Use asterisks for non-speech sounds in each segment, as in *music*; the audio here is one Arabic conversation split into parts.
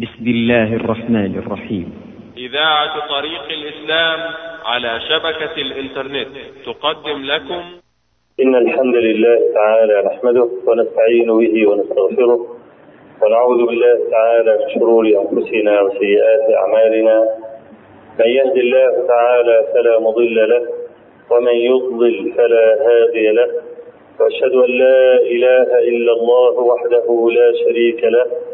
بسم الله الرحمن الرحيم. إذاعة طريق الإسلام على شبكة الإنترنت. تقدم لكم. إن الحمد لله تعالى نحمده ونستعين به ونستغفره ونعوذ بالله تعالى من شرور أنفسنا وسيئات أعمالنا. من يهد الله تعالى فلا مضل له ومن يضلل فلا هادي له. وأشهد أن لا إله إلا الله وحده لا شريك له.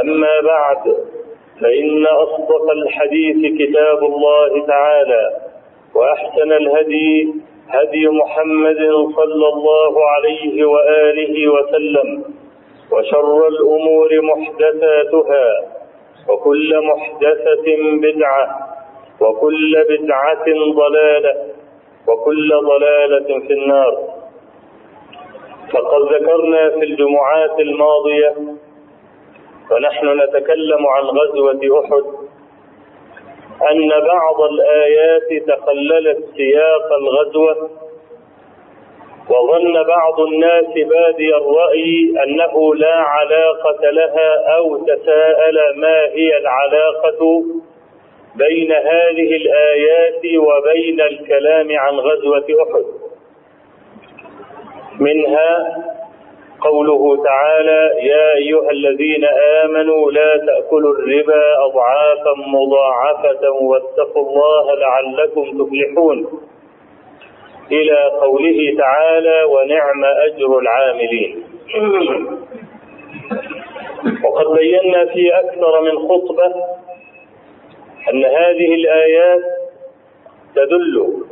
أما بعد فإن أصدق الحديث كتاب الله تعالى وأحسن الهدي هدي محمد صلى الله عليه وآله وسلم وشر الأمور محدثاتها وكل محدثة بدعة وكل بدعة ضلالة وكل ضلالة في النار. فقد ذكرنا في الجمعات الماضية ونحن نتكلم عن غزوة أحد. أن بعض الآيات تخللت سياق الغزوة وظن بعض الناس بادي الرأي أنه لا علاقة لها أو تساءل ما هي العلاقة بين هذه الآيات وبين الكلام عن غزوة أحد. منها قوله تعالى يا أيها الذين آمنوا لا تأكلوا الربا أضعافا مضاعفة واتقوا الله لعلكم تفلحون. إلى قوله تعالى ونعم أجر العاملين. وقد بينا في أكثر من خطبة أن هذه الآيات تدل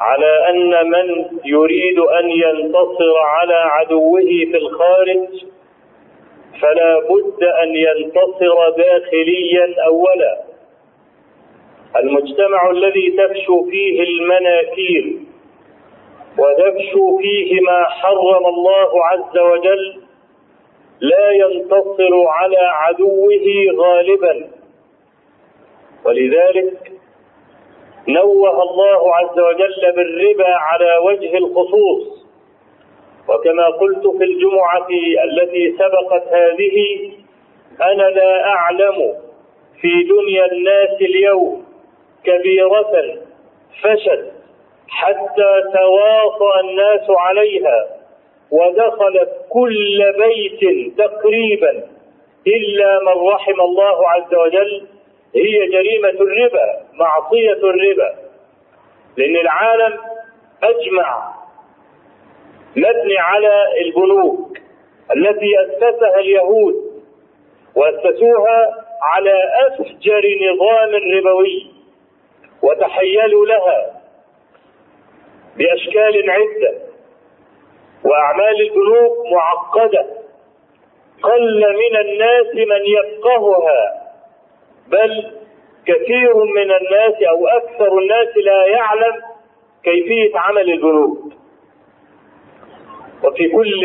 على أن من يريد أن ينتصر على عدوه في الخارج فلا بد أن ينتصر داخليا أولا. المجتمع الذي تفشو فيه المناكير وتفشو فيه ما حرم الله عز وجل لا ينتصر على عدوه غالبا. ولذلك نوه الله عز وجل بالربا على وجه الخصوص. وكما قلت في الجمعة التي سبقت هذه أنا لا أعلم في دنيا الناس اليوم كبيرة فشت حتى تواطأ الناس عليها ودخلت كل بيت تقريبا إلا من رحم الله عز وجل هي جريمة الربا معصية الربا. لأن العالم أجمع مبني على البنوك التي أسسها اليهود وأسسوها على أفجر نظام ربوي وتحيلوا لها بأشكال عدة وأعمال البنوك معقدة. قل من الناس من يفقهها. بل كثير من الناس أو أكثر الناس لا يعلم كيفية عمل البنوك. وفي كل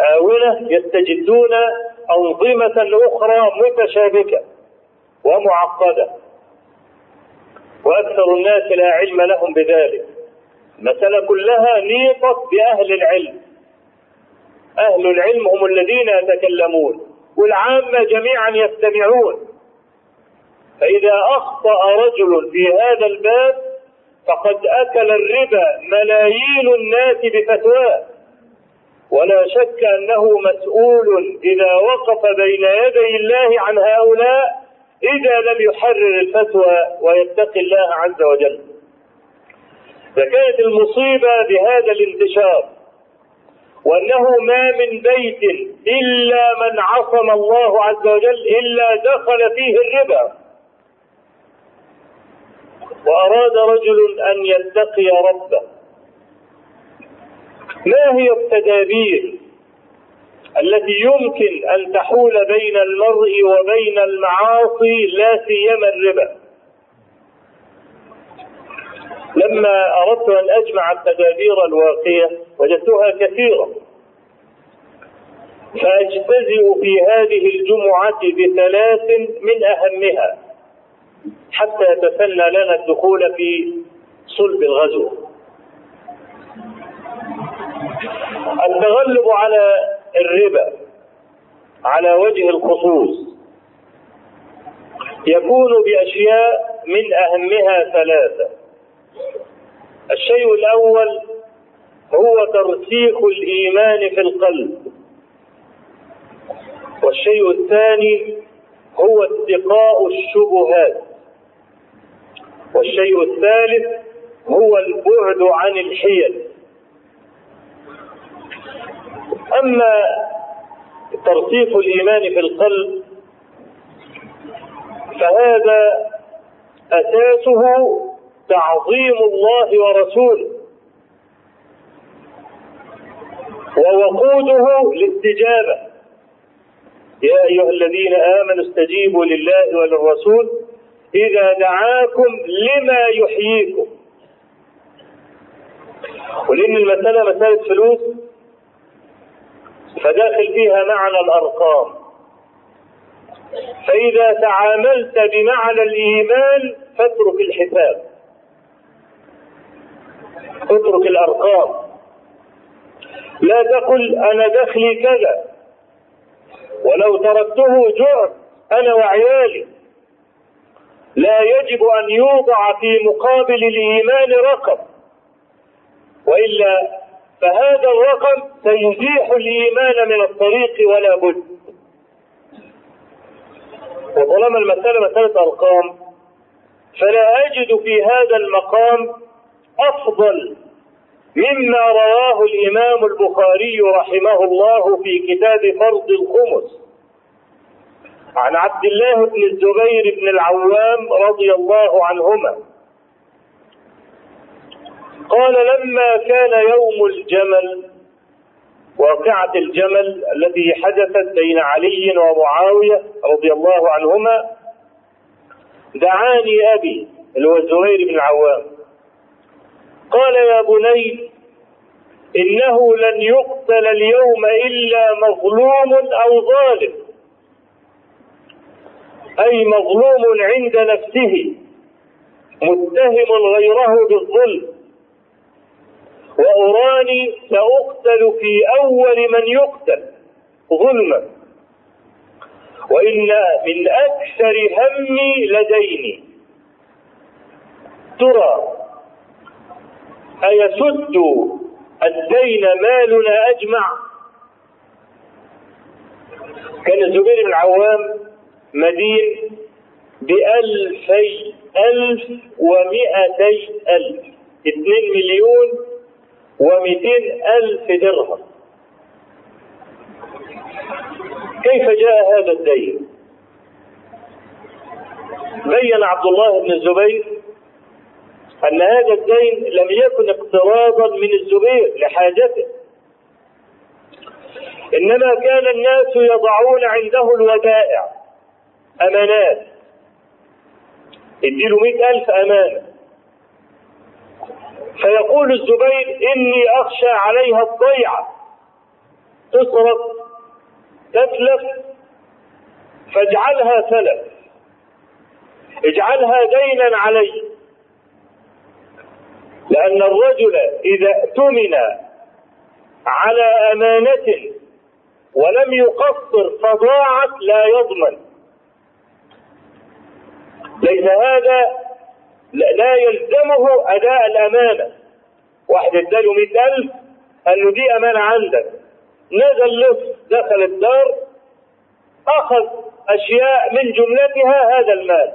آونة يستجدون أنظمة أخرى متشابكة ومعقدة وأكثر الناس لا علم لهم بذلك. المسألة كلها نيطت بأهل العلم. أهل العلم هم الذين يتكلمون والعامة جميعا يستمعون. فإذا أخطأ رجل في هذا الباب فقد أكل الربا ملايين الناس بفتواه ولا شك أنه مسؤول إذا وقف بين يدي الله عن هؤلاء إذا لم يحرر الفتوى ويتقي الله عز وجل. فكانت المصيبة بهذا الانتشار وأنه ما من بيت إلا من عصم الله عز وجل إلا دخل فيه الربا. وأراد رجل أن يتقي ربه. ما هي التدابير التي يمكن أن تحول بين المرء وبين المعاصي لا سيما الربا؟ لما أردت أن أجمع التدابير الواقية وجدتها كثيرة. فأجتزئ في هذه الجمعة بثلاث من أهمها. حتى يتسنى لنا الدخول في صلب الغزو. التغلب على الربا على وجه الخصوص يكون بأشياء من أهمها ثلاثة. الشيء الأول هو ترسيخ الإيمان في القلب. والشيء الثاني هو اتقاء الشبهات. والشيء الثالث هو البعد عن الحيل. أما ترسيخ الإيمان في القلب فهذا أساسه تعظيم الله ورسوله ووقوده الاستجابة يا أيها الذين آمنوا استجيبوا لله وللرسول إذا دعاكم لما يحييكم. ولأن المسألة مسألة فلوس فداخل فيها معنى الأرقام. فإذا تعاملت بمعنى الإيمان فاترك الحساب. اترك الأرقام. لا تقل أنا دخلي كذا ولو تركته جعت أنا وعيالي. لا يجب أن يوضع في مقابل الإيمان رقم. وإلا فهذا الرقم سيزيح الإيمان من الطريق ولا بد. وطالما المسألة مسألة أرقام فلا أجد في هذا المقام أفضل مما رواه الإمام البخاري رحمه الله في كتاب فرض الخمس. عن عبد الله بن الزبير بن العوام رضي الله عنهما. قال لما كان يوم الجمل واقعة الجمل التي حدثت بين علي ومعاوية رضي الله عنهما دعاني أبي اللي هو الزبير بن العوام. قال يا بني إنه لن يقتل اليوم إلا مظلوم أو ظالم. أي مظلوم عند نفسه متهم غيره بالظلم. وأراني سأقتل في أول من يقتل ظلما. وإن من أكثر همي لديني. ترى أيسد الدين مالنا أجمع؟ كان الزبير بن العوام مدين بألفي ألف ومئتي ألف. اثنين مليون ومئتين ألف درهم. كيف جاء هذا الدين؟ بين عبد الله بن الزبير أن هذا الدين لم يكن اقتراضا من الزبير لحاجته. إنما كان الناس يضعون عنده الودائع. أمانات. اديله مئة ألف أمانة. فيقول الزبير إني أخشى عليها الضيعة تصرف تتلف. فاجعلها سلف اجعلها دينا علي. لأن الرجل إذا اؤتمن على أمانة ولم يقصر فضاعت لا يضمن. ليس هذا لا يلزمه أداء الأمانة. واحد اداله مئة ألف قال له دي أمانة عندك. نزل لص دخل الدار أخذ أشياء من جملتها هذا المال.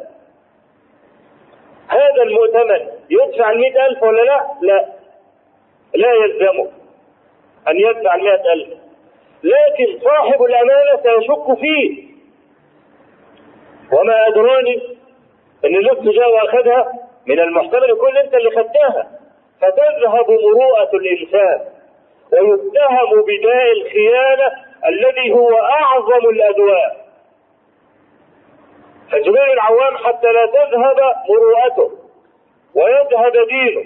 هذا المؤتمن يدفع المئة ألف ولا لا؟ لا. لا يلزمه أن يدفع المئة ألف. لكن صاحب الأمانة سيشك فيه. وما أدراني أن اللص جاء وأخذها من المحتمل يكون أنت اللي خدتها. فتذهب مروءة الإنسان ويتهم بداء الخيانة الذي هو أعظم الأدواء. فجبير العوام حتى لا تذهب مروءته ويذهب دينه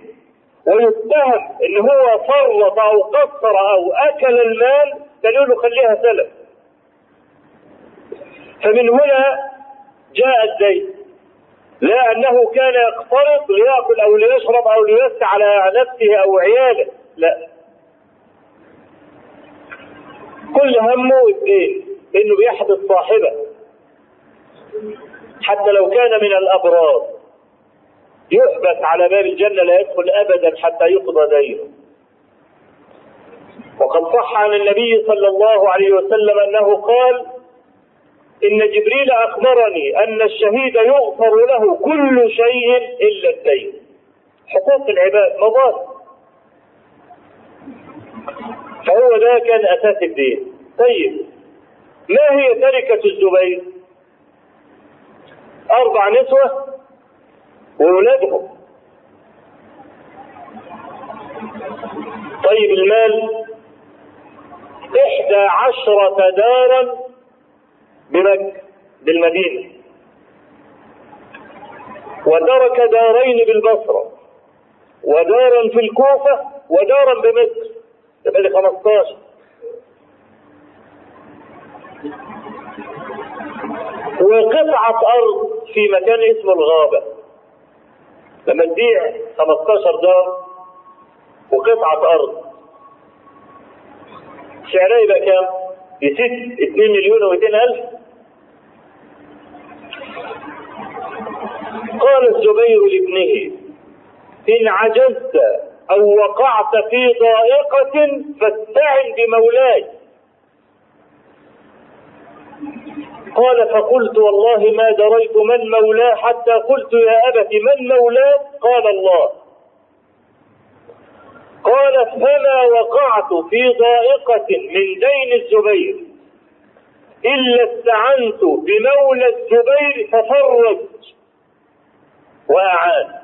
ويتهم إن هو فرط أو قصر أو أكل المال قالوا له خليها سلف. فمن هنا جاء الدين لا انه كان يقترض ليأكل أو ليشرب أو ليوسع على نفسه أو عياله. لا. كل همه الدين إنه بيحدث صاحبه. حتى لو كان من الأبرار. يحبس على باب الجنة لا يدخل ابدا حتى يقضى دينه. وقد صح عن النبي صلى الله عليه وسلم أنه قال إن جبريل أخبرني أن الشهيد يغفر له كل شيء إلا الدين. حقوق العباد مضاد فهو ده كان أساس الدين طيب ما هي تركة الزبير؟ أربع نسوة واولادهم طيب المال؟ إحدى عشرة دارا بمكة بالمدينة. وترك دارين بالبصرة ودارا في الكوفة ودارا بمصر. يبقى لي 15 وقطعة أرض في مكان اسمه الغابة. لما تبيع 15 دار وقطعة أرض. سعرها يبقى كام؟ يزيد 2 مليون و200 ألف. قال الزبير لابنه إن عجزت أو وقعت في ضائقة فاستعن بمولاي. قال فقلت والله ما دريت من مولاه حتى قلت يا أبت من مولاه؟ قال الله. قال فما وقعت في ضائقة من دين الزبير. إلا استعنت بمولى الزبير ففرج. وأعان.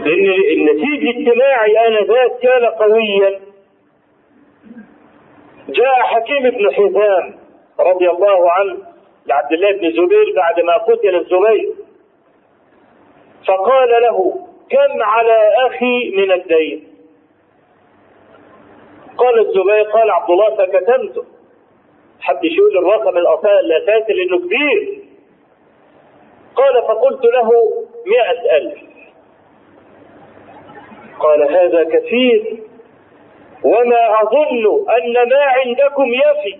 لأن النسيج الاجتماعي آنذاك كان قويا. جاء حكيم بن حزام رضي الله عنه لعبد الله بن زبير بعد ما قتل الزبير. فقال له كم على أخي من الدين؟ قال الزبير قال عبد الله فكتمته. حد يقول الرقم الأساسي لأنه كبير. قال فقلت له مئة ألف. قال هذا كثير. وما أظن أن ما عندكم يفي.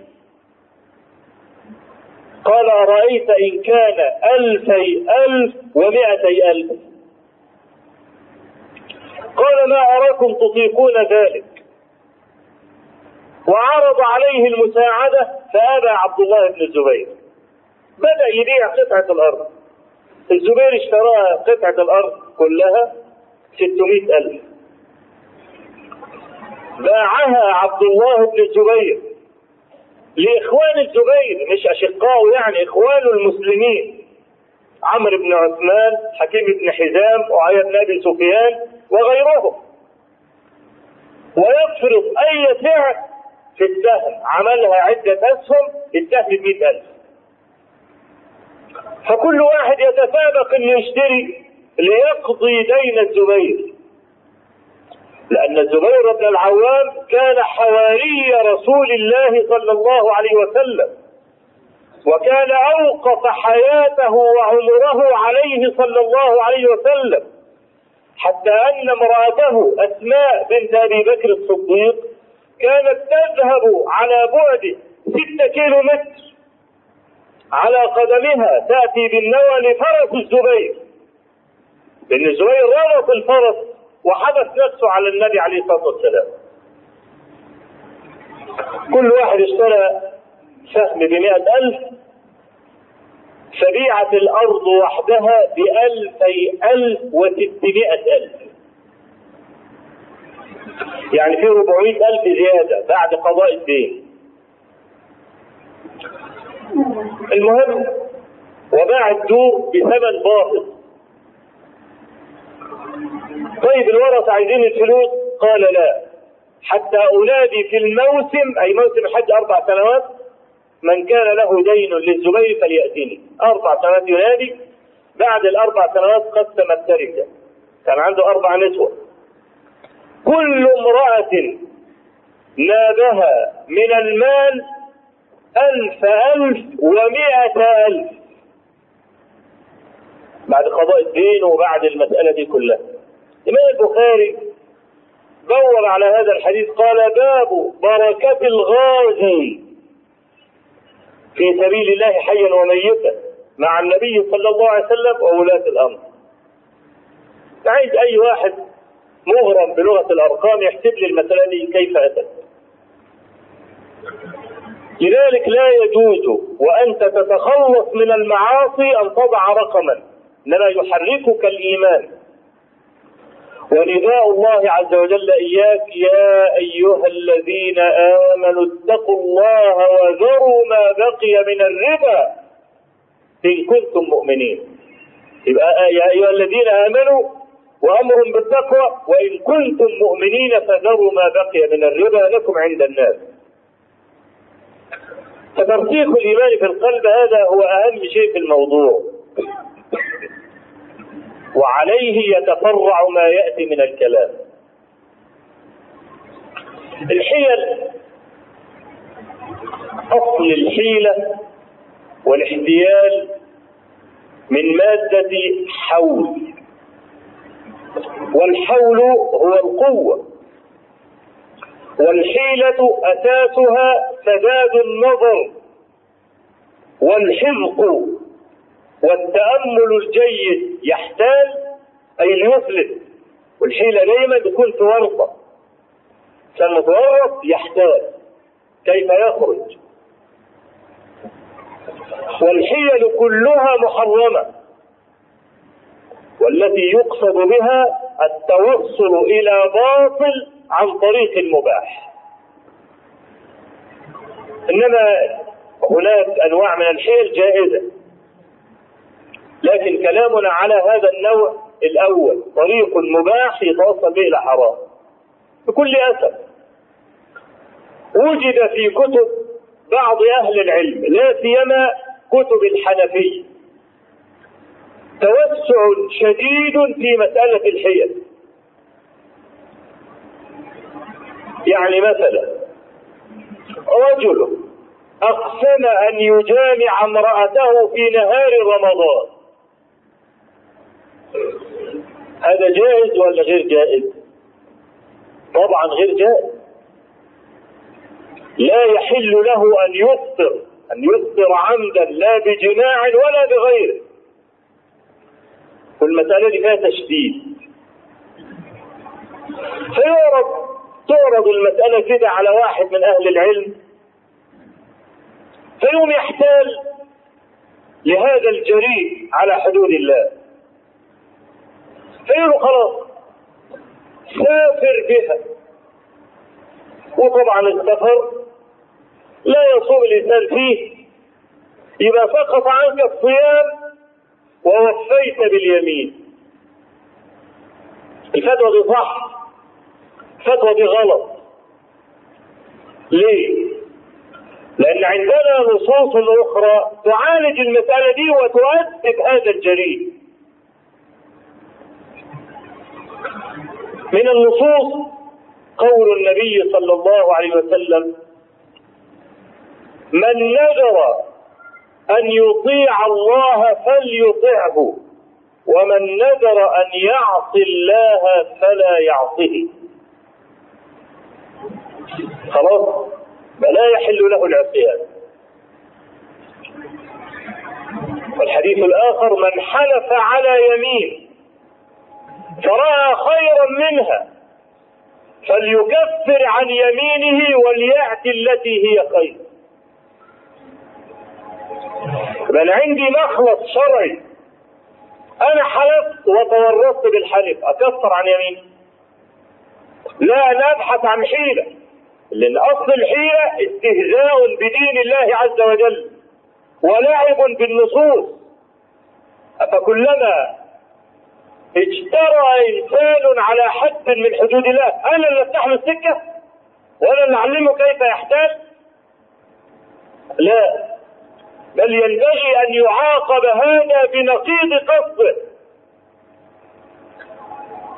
قال أرأيت إن كان ألفي ألف ومئتي ألف. قال ما أراكم تطيقون ذلك. وعرض عليه المساعدة فأبى عبد الله بن الزبير بدأ يبيع قطعة الأرض. الزبير اشتراها قطعة الأرض كلها 600 ألف. باعها عبد الله بن الزبير لإخوان الزبير مش أشقائه يعني إخوان المسلمين. عمرو بن عثمان حكيم بن حزام وعيا بن أبي سفيان وغيرهم. ويفرض أي سعر في السهم عملها عدة أسهم السهم ب ألف. فكل واحد يتسابق انه يشتري ليقضي دين الزبير. لأن الزبير بن العوام كان حواري رسول الله صلى الله عليه وسلم وكان أوقف حياته وعمره عليه صلى الله عليه وسلم حتى أن امرأته أسماء بنت أبي بكر الصديق كانت تذهب على بعد ستة كيلو متر على قدمها تأتي بالنوى لفرس الزبير. لأن الزبير ربط الفرس وحدث نفسه على النبي عليه الصلاة والسلام. كل واحد اشترى سهم بمئة ألف. فبيعت الأرض وحدها بألفي ألف وستمائة ألف. يعني في 400 ألف زيادة بعد قضاء الدين. المهم وباع الدور بثمن باهظ طيب الورثة عايزين الفلوس؟ قال لا. حتى أولادي في الموسم أي موسم الحج أربع سنوات من كان له دين للزبير فليأتيني. أربع سنوات ينادي بعد الأربع سنوات قسم التركة. كان عنده أربع نسوة. كل امرأة نابها من المال ألف ألف ومائة ألف. بعد قضاء الدين وبعد المسألة دي كلها. الإمام البخاري دور على هذا الحديث قال باب بركة الغازي في سبيل الله حيا وميتا مع النبي صلى الله عليه وسلم وولاة الأمر. عايز أي واحد مغرم بلغة الأرقام يحسب لي المسألة دي كيف أتت. لذلك لا يجوز وأنت تتخلص من المعاصي أن تضع رقما. إنما يحركك الإيمان. ونداء الله عز وجل إياك يا أيها الذين آمنوا اتقوا الله وذروا ما بقي من الربا إن كنتم مؤمنين. يبقى يا أيها الذين آمنوا وأمر بالتقوى وإن كنتم مؤمنين فذروا ما بقي من الربا لكم عند الناس. فترسيخ الإيمان في القلب هذا هو أهم شيء في الموضوع. وعليه يتفرع ما يأتي من الكلام. الحيل أصل الحيلة والاحتيال من مادة حول. والحول هو القوة. والحيلة أساسها سداد النظر والحذق والتأمل الجيد. يحتال أي ليفلت والحيلة دايما تكون في ورطة فالمتورط يحتال. كيف يخرج؟ والحيل كلها محرمة. والتي يقصد بها التوصل إلى باطل عن طريق المباح. إنما هناك أنواع من الحيل جائزة. لكن كلامنا على هذا النوع الأول طريق مباح يتوصل به إلى حرام بكل أسف وجد في كتب بعض أهل العلم لا سيما كتب الحنفية توسع شديد في مسألة الحيل. يعني مثلا رجل أقسم أن يجامع امرأته في نهار رمضان. هذا جائز ولا غير جائز؟ طبعا غير جائز. لا يحل له أن يفطر أن يفطر عمدا لا بجماع ولا بغيره. والمسألة دي فيها تشديد. فيعرض تعرض المسألة كده على واحد من أهل العلم. فيوم يحتال لهذا الجريء على حدود الله. فيقول خلاص سافر بها. وطبعا السفر لا يصوم الإنسان فيه. يبقى سقط عنك الصيام ووفيت باليمين. الفتوى دي صح الفتوى دي غلط ليه؟ لأن عندنا نصوص أخرى تعالج المسألة دي وتؤدب هذا الجريء من النصوص قول النبي صلى الله عليه وسلم من نذر أن يطيع الله فليطعه ومن نذر أن يعصي الله فلا يعصه. خلاص؟ فلا يحل له العصيان. والحديث الآخر من حلف على يمين فرأى خيرا منها فليكفر عن يمينه وليأتي التي هي خير. بل عندي مخلص شرعي. أنا حلفت وتورطت بالحلف. أكفر عن يميني لا نبحث عن حيلة. لأن اصل الحيلة استهزاء بدين الله عز وجل ولعب بالنصوص. أفكلما اجترى إنسان على حد من حدود الله أنا اللي افتح له السكة؟ وأنا اللي اعلمه كيف يحتاج لا. بل ينبغي أن يعاقب هذا بنقيض قصده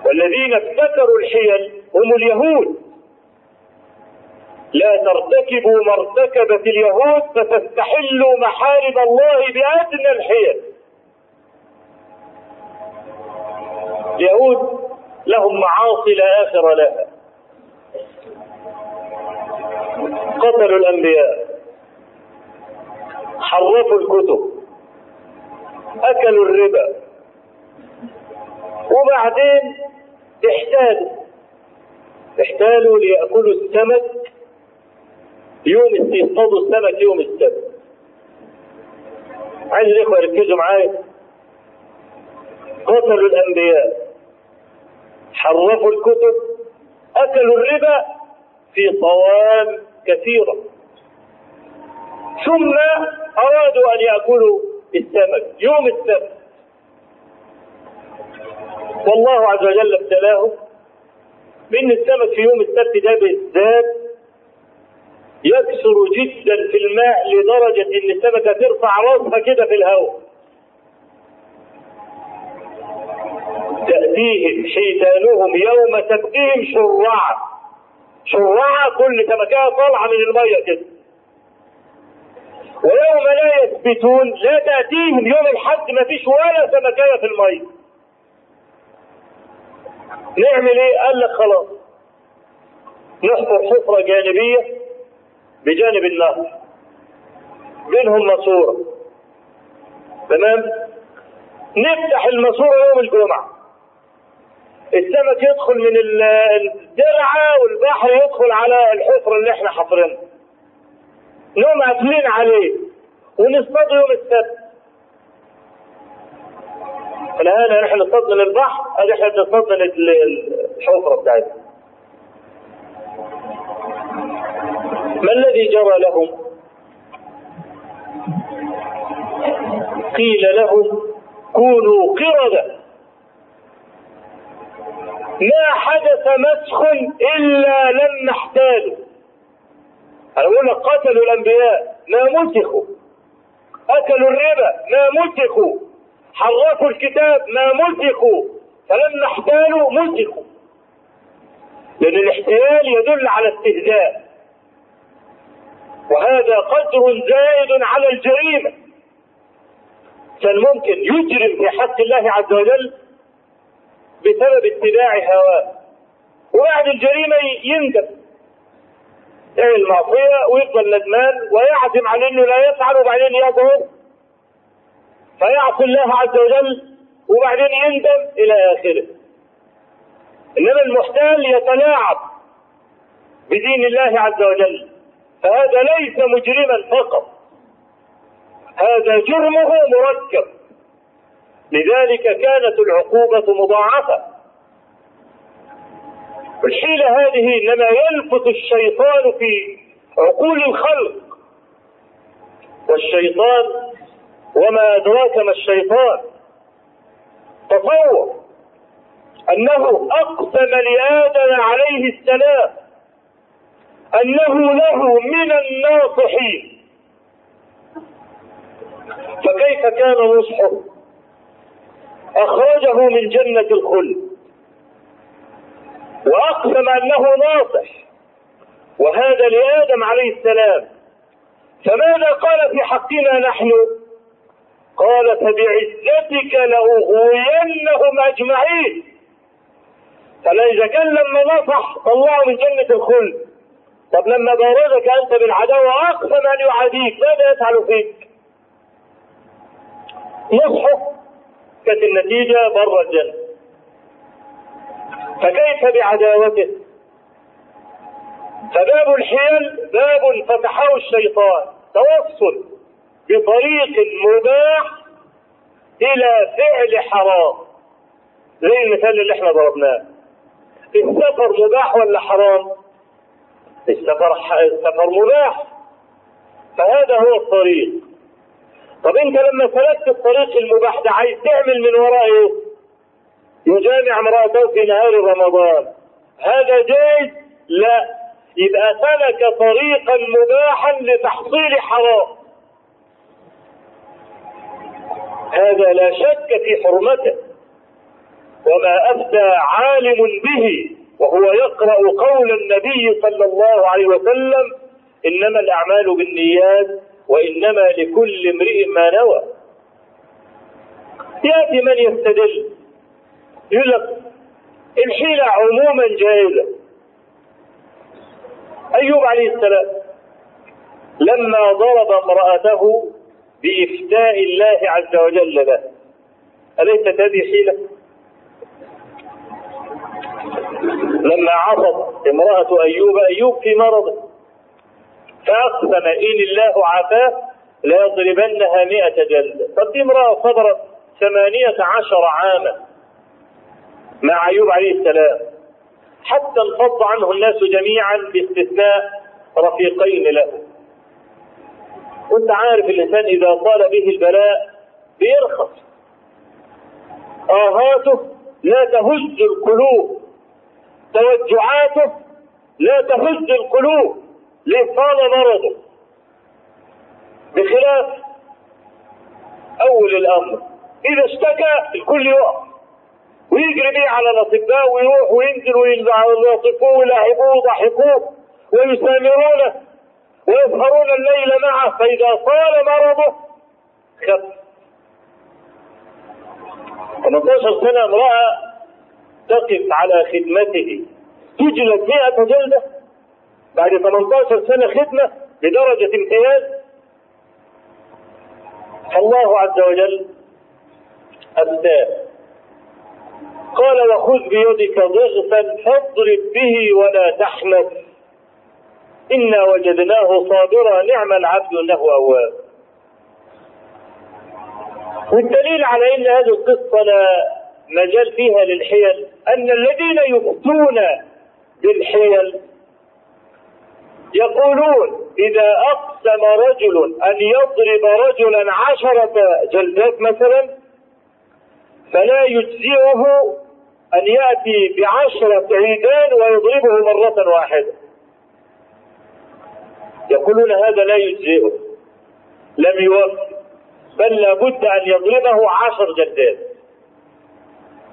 والذين ابتكروا الحيل هم اليهود. لا ترتكبوا ما ارتكبت اليهود فتستحلوا محارم الله بأدنى الحيل. اليهود لهم معاصي لا آخر لها. قتلوا الأنبياء. حرفوا الكتب. أكلوا الربا. وبعدين احتالوا. احتالوا ليأكلوا السمك يوم يصطادوا السمك يوم السبت. عايز الإخوة يركزوا معايا. قتلوا الأنبياء. حرفوا الكتب. أكلوا الربا في طوام كثيرة. ثم أرادوا أن يأكلوا السمك يوم السبت والله عز وجل ابتلاهم بان السمك في يوم السبت ده بالذات يكثر جدا في الماء لدرجة إن السمكة ترفع راسها كده في الهواء. تأتيهم حيتانهم يوم سبتهم شرعا شرعا كل سمكة طالعة من المية كده. ويوم لا يثبتون لا تأتيهم يوم الحد ما فيش ولا سمكية في المية نعمل إيه؟ قال لك خلاص. نحفر حفرة جانبية بجانب النهر. بينهم ماسورة. تمام؟ نفتح الماسورة يوم الجمعة. السمك يدخل من الدرعة والبحر يدخل على الحفرة اللي إحنا حفرينها نقوم قافلين عليه ونصطاد يوم السبت. الآن نحن نصطاد من البحر ادي إحنا بنصطاد من الحفرة بتاعتنا ما الذي جرى لهم؟ قيل لهم كونوا قردة. ما حدث مسخ إلا لما احتالوا بقول لك قتلوا الأنبياء ما مسخوا. أكلوا الربا ما مسخوا. حرفوا الكتاب ما مسخوا. فلما احتالوا مسخوا. لأن الاحتيال يدل على استهزاء. وهذا قدر زائد على الجريمة. كان ممكن يجرم في حق الله عز وجل بسبب اتباع هواه. وبعد الجريمة يندم المعصية ويفضل ندمان ويعزم على إنه لا يفعل وبعدين يظهر فيعصي الله عز وجل وبعدين يندم إلى آخره. إنما المحتال يتلاعب بدين الله عز وجل فهذا ليس مجرما فقط هذا جرمه مركب. لذلك كانت العقوبة مضاعفة. الحيلة هذه إنما يلفت الشيطان في عقول الخلق والشيطان وما أدراك ما الشيطان تصور أنه أقسم لآدم عليه السلام أنه له من الناصحين. فكيف كان نصحه؟ أخرجه من جنة الخلد. وأقسم أنه ناصح. وهذا لآدم عليه السلام. فماذا قال في حقنا نحن؟ قال فبعزتك لأغوينهم أجمعين. فإذا كان لما نصح طلعه من جنة الخلد. طب لما بارزك أنت بالعداوة أقسم أن يعاديك. ماذا يفعل فيك؟ نصحه. كانت النتيجة بره الجنة. فكيف بعداوته؟ فباب الحيل باب فتحه الشيطان توصل بطريق مباح إلى فعل حرام. زي المثال اللي إحنا ضربناه. السفر مباح ولا حرام؟ السفر السفر مباح. فهذا هو الطريق. طب أنت لما سلكت الطريق المباح ده عايز تعمل من وراه إيه يجامع امراته في نهار رمضان. هذا جائز لا. يبقى سلك طريقا مباحا لتحصيل حرام. هذا لا شك في حرمته. وما أفتى عالم به وهو يقرأ قول النبي صلى الله عليه وسلم إنما الأعمال بالنيات وإنما لكل امرئ ما نوى. يأتي من يستدل. يقول لك الحيله عموما جائزه أيوب عليه السلام لما ضرب امرأته بإفتاء الله عز وجل له. أليست هذه حيلة؟ لما عصت امرأة أيوب أيوب في مرضه فأقسم إن الله عافاه ليضربنها مئة جلدة. طب دي امرأة صبرت ثمانية عشر عاما. مع أيوب عليه السلام. حتى انفض عنه الناس جميعا باستثناء رفيقين له. وأنت عارف الإنسان إذا طال به البلاء بيرخص. آهاته لا تهز القلوب. توجعاته لا تهز القلوب. ليه طال مرضه. بخلاف أول الأمر. إذا اشتكى الكل يقف ويجري بيه على الأطباء ويروح وينزل ويلطفوه ويلاعبوه ويضحكوه ويسامرونه ويسهرون الليل معه فإذا طال مرضه خف. 18 سنه امرأة تقف على خدمته تجلد 100 جلدة بعد 18 سنة خدمة بدرجة امتياز. فالله عز وجل أفتاه. قال وخذ بيدك ضغثا فاضرب به ولا تحنث. إنا وجدناه صابرا نعم العبد إنه أواب. والدليل على أن هذه القصة لا مجال فيها للحيل أن الذين يفتون بالحيل يقولون إذا أقسم رجل أن يضرب رجلا عشرة جلدات مثلا فلا يجزئه أن يأتي بعشرة عيدان ويضربه مرة واحدة. يقولون هذا لا يجزئه. لم يوفي. بل لابد أن يضربه عشر جلدات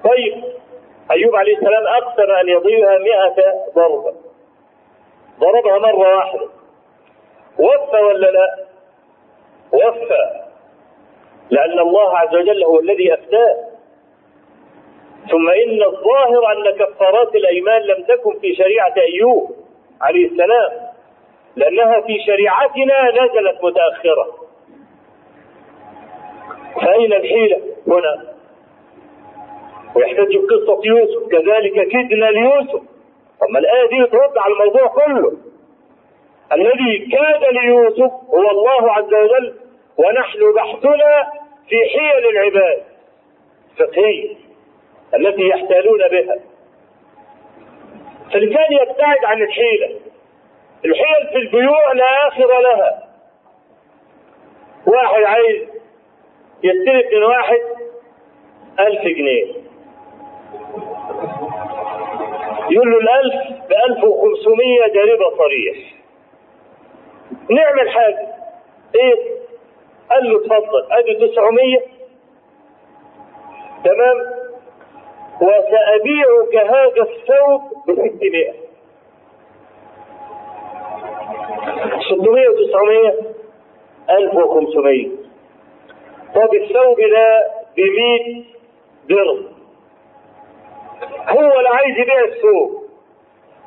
طيب أيوب عليه السلام أقسم أن يضربها مئة ضربة. ضربها مرة واحدة. وفى ولا لا؟ وفى. لأن الله عز وجل هو الذي أفتاه. ثم إن الظاهر أن كفارات الأيمان لم تكن في شريعة أيوب عليه السلام لأنها في شريعتنا نزلت متأخرة. فأين الحيلة هنا؟ ويحتاج قصة يوسف كذلك كدنا ليوسف. طب ما الآية دي ترد على الموضوع كله. الذي كاد ليوسف هو الله عز وجل ونحن بحثنا في حيل العباد. الفقهية التي يحتالون بها. فالإنسان يبتعد عن الحيلة. الحيل في البيوع لا آخر لها. واحد عايز يستلف من واحد ألف جنيه. يقول له الألف بألف وخمسمية جريبة صريح. نعمل حاجة. إيه؟ قال له اتفضل. أدي 900 تمام؟ وسأبيعك هذا الثوب ب 600 600 و900 1500 طب الثوب ده ب 100 درهم. هو لا عايز يبيع الثوب.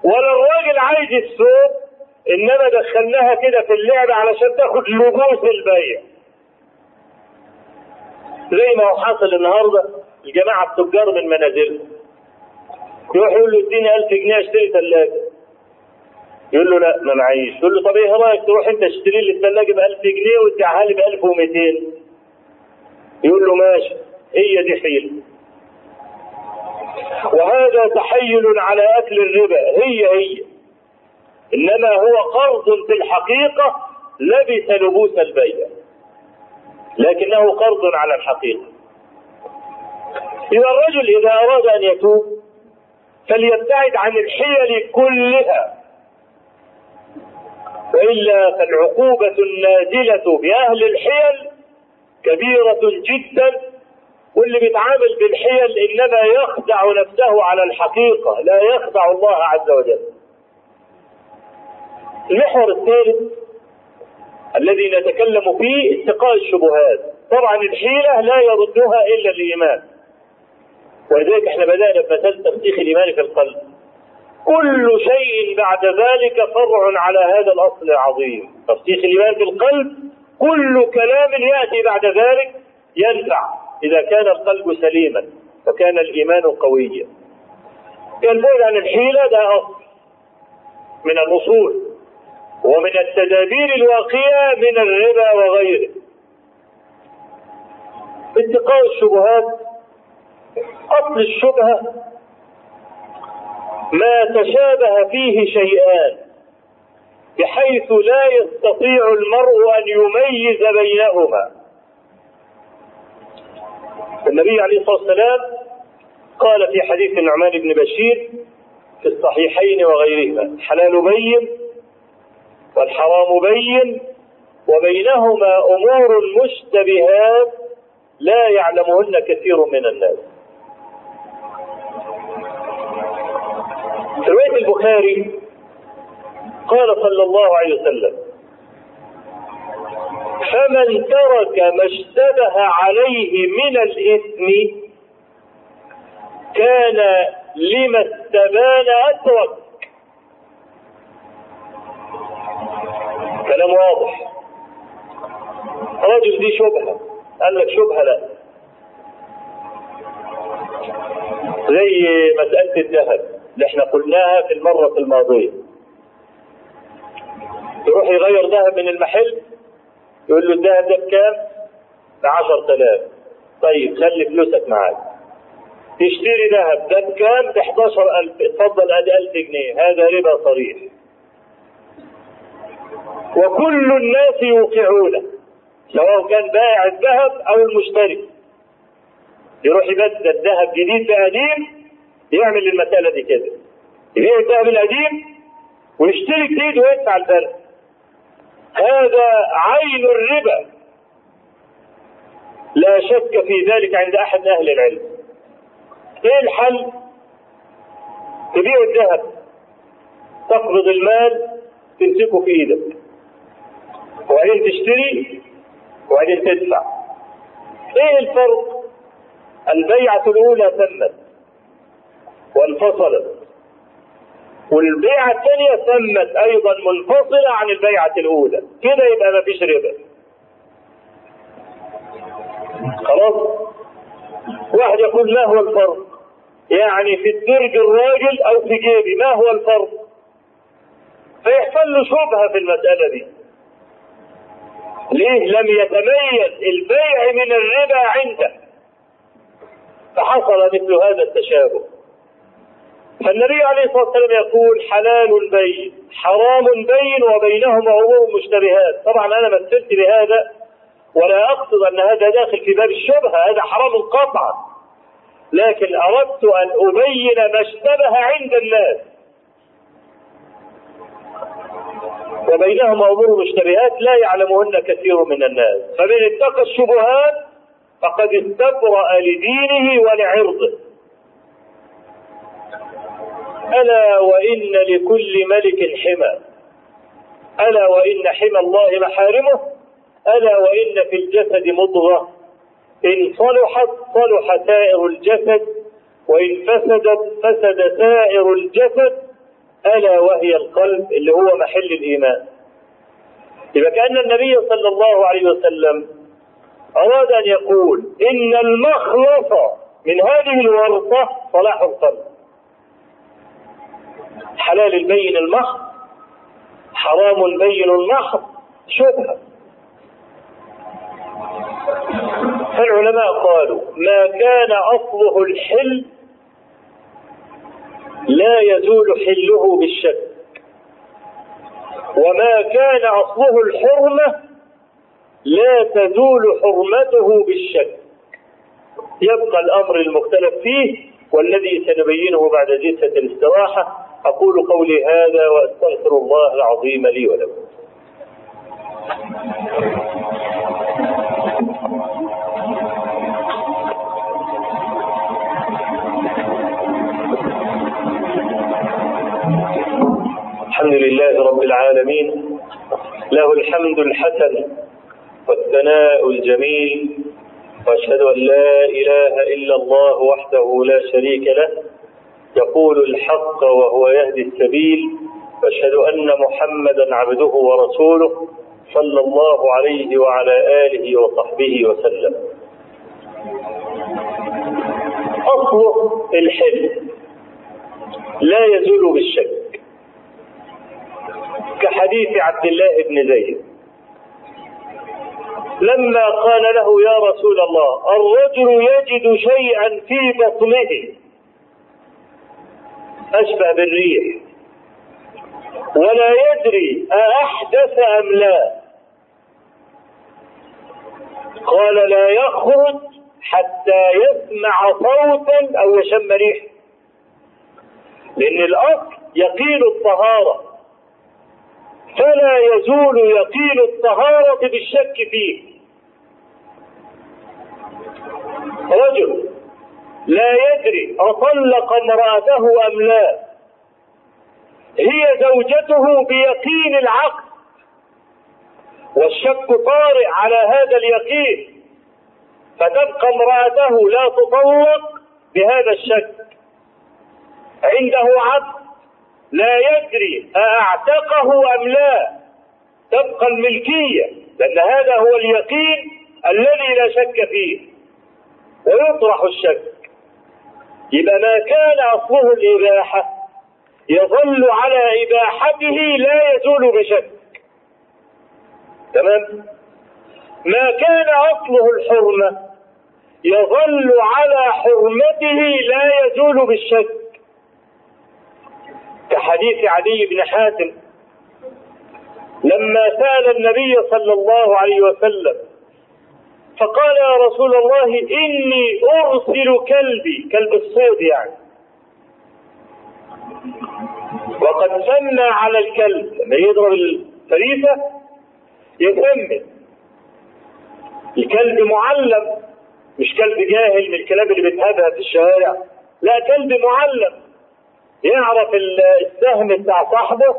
ولا الراجل عايز الثوب إنما دخلناها كده في اللعبه علشان تاخد لبوس البيع. زي ما هو حاصل النهارده الجماعة التجار من منازلهم. يروح يقول له اديني 1000 جنيه أشتري ثلاجة. يقول له لا ما معيش. يقول له طب إيه رأيك تروح أنت تشتري لي الثلاجة ب 1000 جنيه وتبيعها لي ب 1200 يقول له ماشي. هي دي حيله وهذا تحيل على أكل الربا. هي هي. إنما هو قرض في الحقيقة لبس لبوس البيع. لكنه قرض على الحقيقة. إذا الرجل إذا أراد أن يتوب فليبتعد عن الحيل كلها وإلا فالعقوبة النازلة بأهل الحيل كبيرة جدا واللي بيتعامل بالحيل إنما يخدع نفسه على الحقيقة لا يخدع الله عز وجل. المحور الثالث الذي نتكلم فيه اتقاء الشبهات. طبعا الحيلة لا يردها إلا الإيمان. ولذلك إحنا بدأنا بمثال ترسيخ الإيمان في القلب. كل شيء بعد ذلك فرع على هذا الأصل العظيم. ترسيخ الإيمان في القلب كل كلام يأتي بعد ذلك ينفع إذا كان القلب سليما وكان الإيمان قويا. البعد عن الحيلة ده أصل من الأصول ومن التدابير الواقية من الربا وغيره. اتقاء الشبهات أصل الشبهة ما تشابه فيه شيئان بحيث لا يستطيع المرء أن يميز بينهما. النبي عليه الصلاة والسلام قال في حديث النعمان بن بشير في الصحيحين وغيرهما حلال بين والحرام بين وبينهما أمور مشتبهات لا يعلمهن كثير من الناس. في روايه البخاري قال صلى الله عليه وسلم فمن ترك ما اشتبه عليه من الإثم كان لما استبان أترك. كلام واضح. رجل دي شبهة. قال لك شبهة لا. زي مسألة الذهب. اللي إحنا قلناها في المرة الماضية. يروح يغير ذهب من المحل يقول له الذهب ده بكام؟ ب 10000 طيب خلي فلوسك معاك. تشتري ذهب ده بكام؟ ب 11000 اتفضل أدي 1000 جنيه. هذا ربا صريح. وكل الناس يوقعونه سواء كان بائع الذهب أو المشتري. يروح يبدل الذهب جديد بقديم يعمل المسألة دي كده يبيع الذهب القديم ويشتري جديد ويدفع الفرق هذا عين الربا. لا شك في ذلك عند أحد أهل العلم. إيه الحل؟ تبيع الذهب. تقبض المال تمسكه في إيدك. وبعدين تشتري وبعدين تدفع. إيه الفرق؟ البيعة الأولى تمت وانفصلت والبيعة الثانية تمت أيضا منفصلة عن البيعة الأولى. كده يبقى ما فيش ربا. خلاص؟ واحد يقول ما هو الفرق؟ يعني في الدرج الراجل أو في جيبي ما هو الفرق؟ فيحصل له شبهة في المسألة دي. ليه؟ لم يتميز البيع من الربا عنده. فحصل مثل هذا التشابه. فالنبي عليه الصلاة والسلام يقول حلال بين حرام بين وبينهما أمور مشتبهات. طبعا أنا مثلت بهذا ولا أقصد أن هذا داخل في باب الشبهة هذا حرام قطعا. لكن أردت أن أبين ما اشتبه عند الناس. وبينهما امور مشتبهات لا يعلمهن كثير من الناس. فمن اتقى الشبهات فقد استبرأ لدينه ولعرضه. ألا وإن لكل ملك حمى. ألا وإن حمى الله محارمه. ألا وإن في الجسد مضغة. إن صلحت صلح سائر الجسد وإن فسدت فسد سائر الجسد. ألا وهي القلب اللي هو محل الإيمان. إذا كأن النبي صلى الله عليه وسلم أراد أن يقول إن المخلص من هذه الورطة صلاح القلب. حلال البين المحض حرام البين المحض شبهة. فالعلماء قالوا ما كان أصله الحل لا يزول حله بالشك. وما كان أصله الحرمة لا تزول حرمته بالشك. يبقى الأمر المختلف فيه والذي سنبينه بعد جلسة الاستراحة أقول قولي هذا وأستغفر الله العظيم لي ولكم. الحمد لله رب العالمين له الحمد الحسن والثناء الجميل وأشهد أن لا إله إلا الله وحده لا شريك له يقول الحق وهو يهدي السبيل واشهد أن محمدا عبده ورسوله صلى الله عليه وعلى آله وصحبه وسلم. اصله الحلم لا يزول بالشك. كحديث عبد الله بن زيد لما قال له يا رسول الله الرجل يجد شيئا في بطنه. أشبه بالريح. ولا يدري أحدث أم لا. قال لا يخرج حتى يسمع صوتا أو يشم ريح. لأن الأصل يقين الطهارة. فلا يزول يقين الطهارة بالشك فيه. رجل لا يدري أطلق امرأته أم لا. هي زوجته بيقين العقل. والشك طارئ على هذا اليقين. فتبقى امرأته لا تطلق بهذا الشك. عنده عبد لا يدري أعتقه أم لا. تبقى الملكية. لأن هذا هو اليقين الذي لا شك فيه. ويطرح الشك. يبقى ما كان أصله الإباحة يظل على إباحته لا يزول بشك. تمام؟ ما كان أصله الحرمة يظل على حرمته لا يزول بالشك. كحديث عدي بن حاتم لما سأل النبي صلى الله عليه وسلم فقال يا رسول الله إني أرسل كلبي. كلب الصيد يعني. وقد سمى على الكلب. لما يضرب الفريسة يسمي الكلب معلم. مش كلب جاهل من الكلاب اللي بتهبها في الشوارع لا كلب معلم. يعرف السهم بتاع صاحبه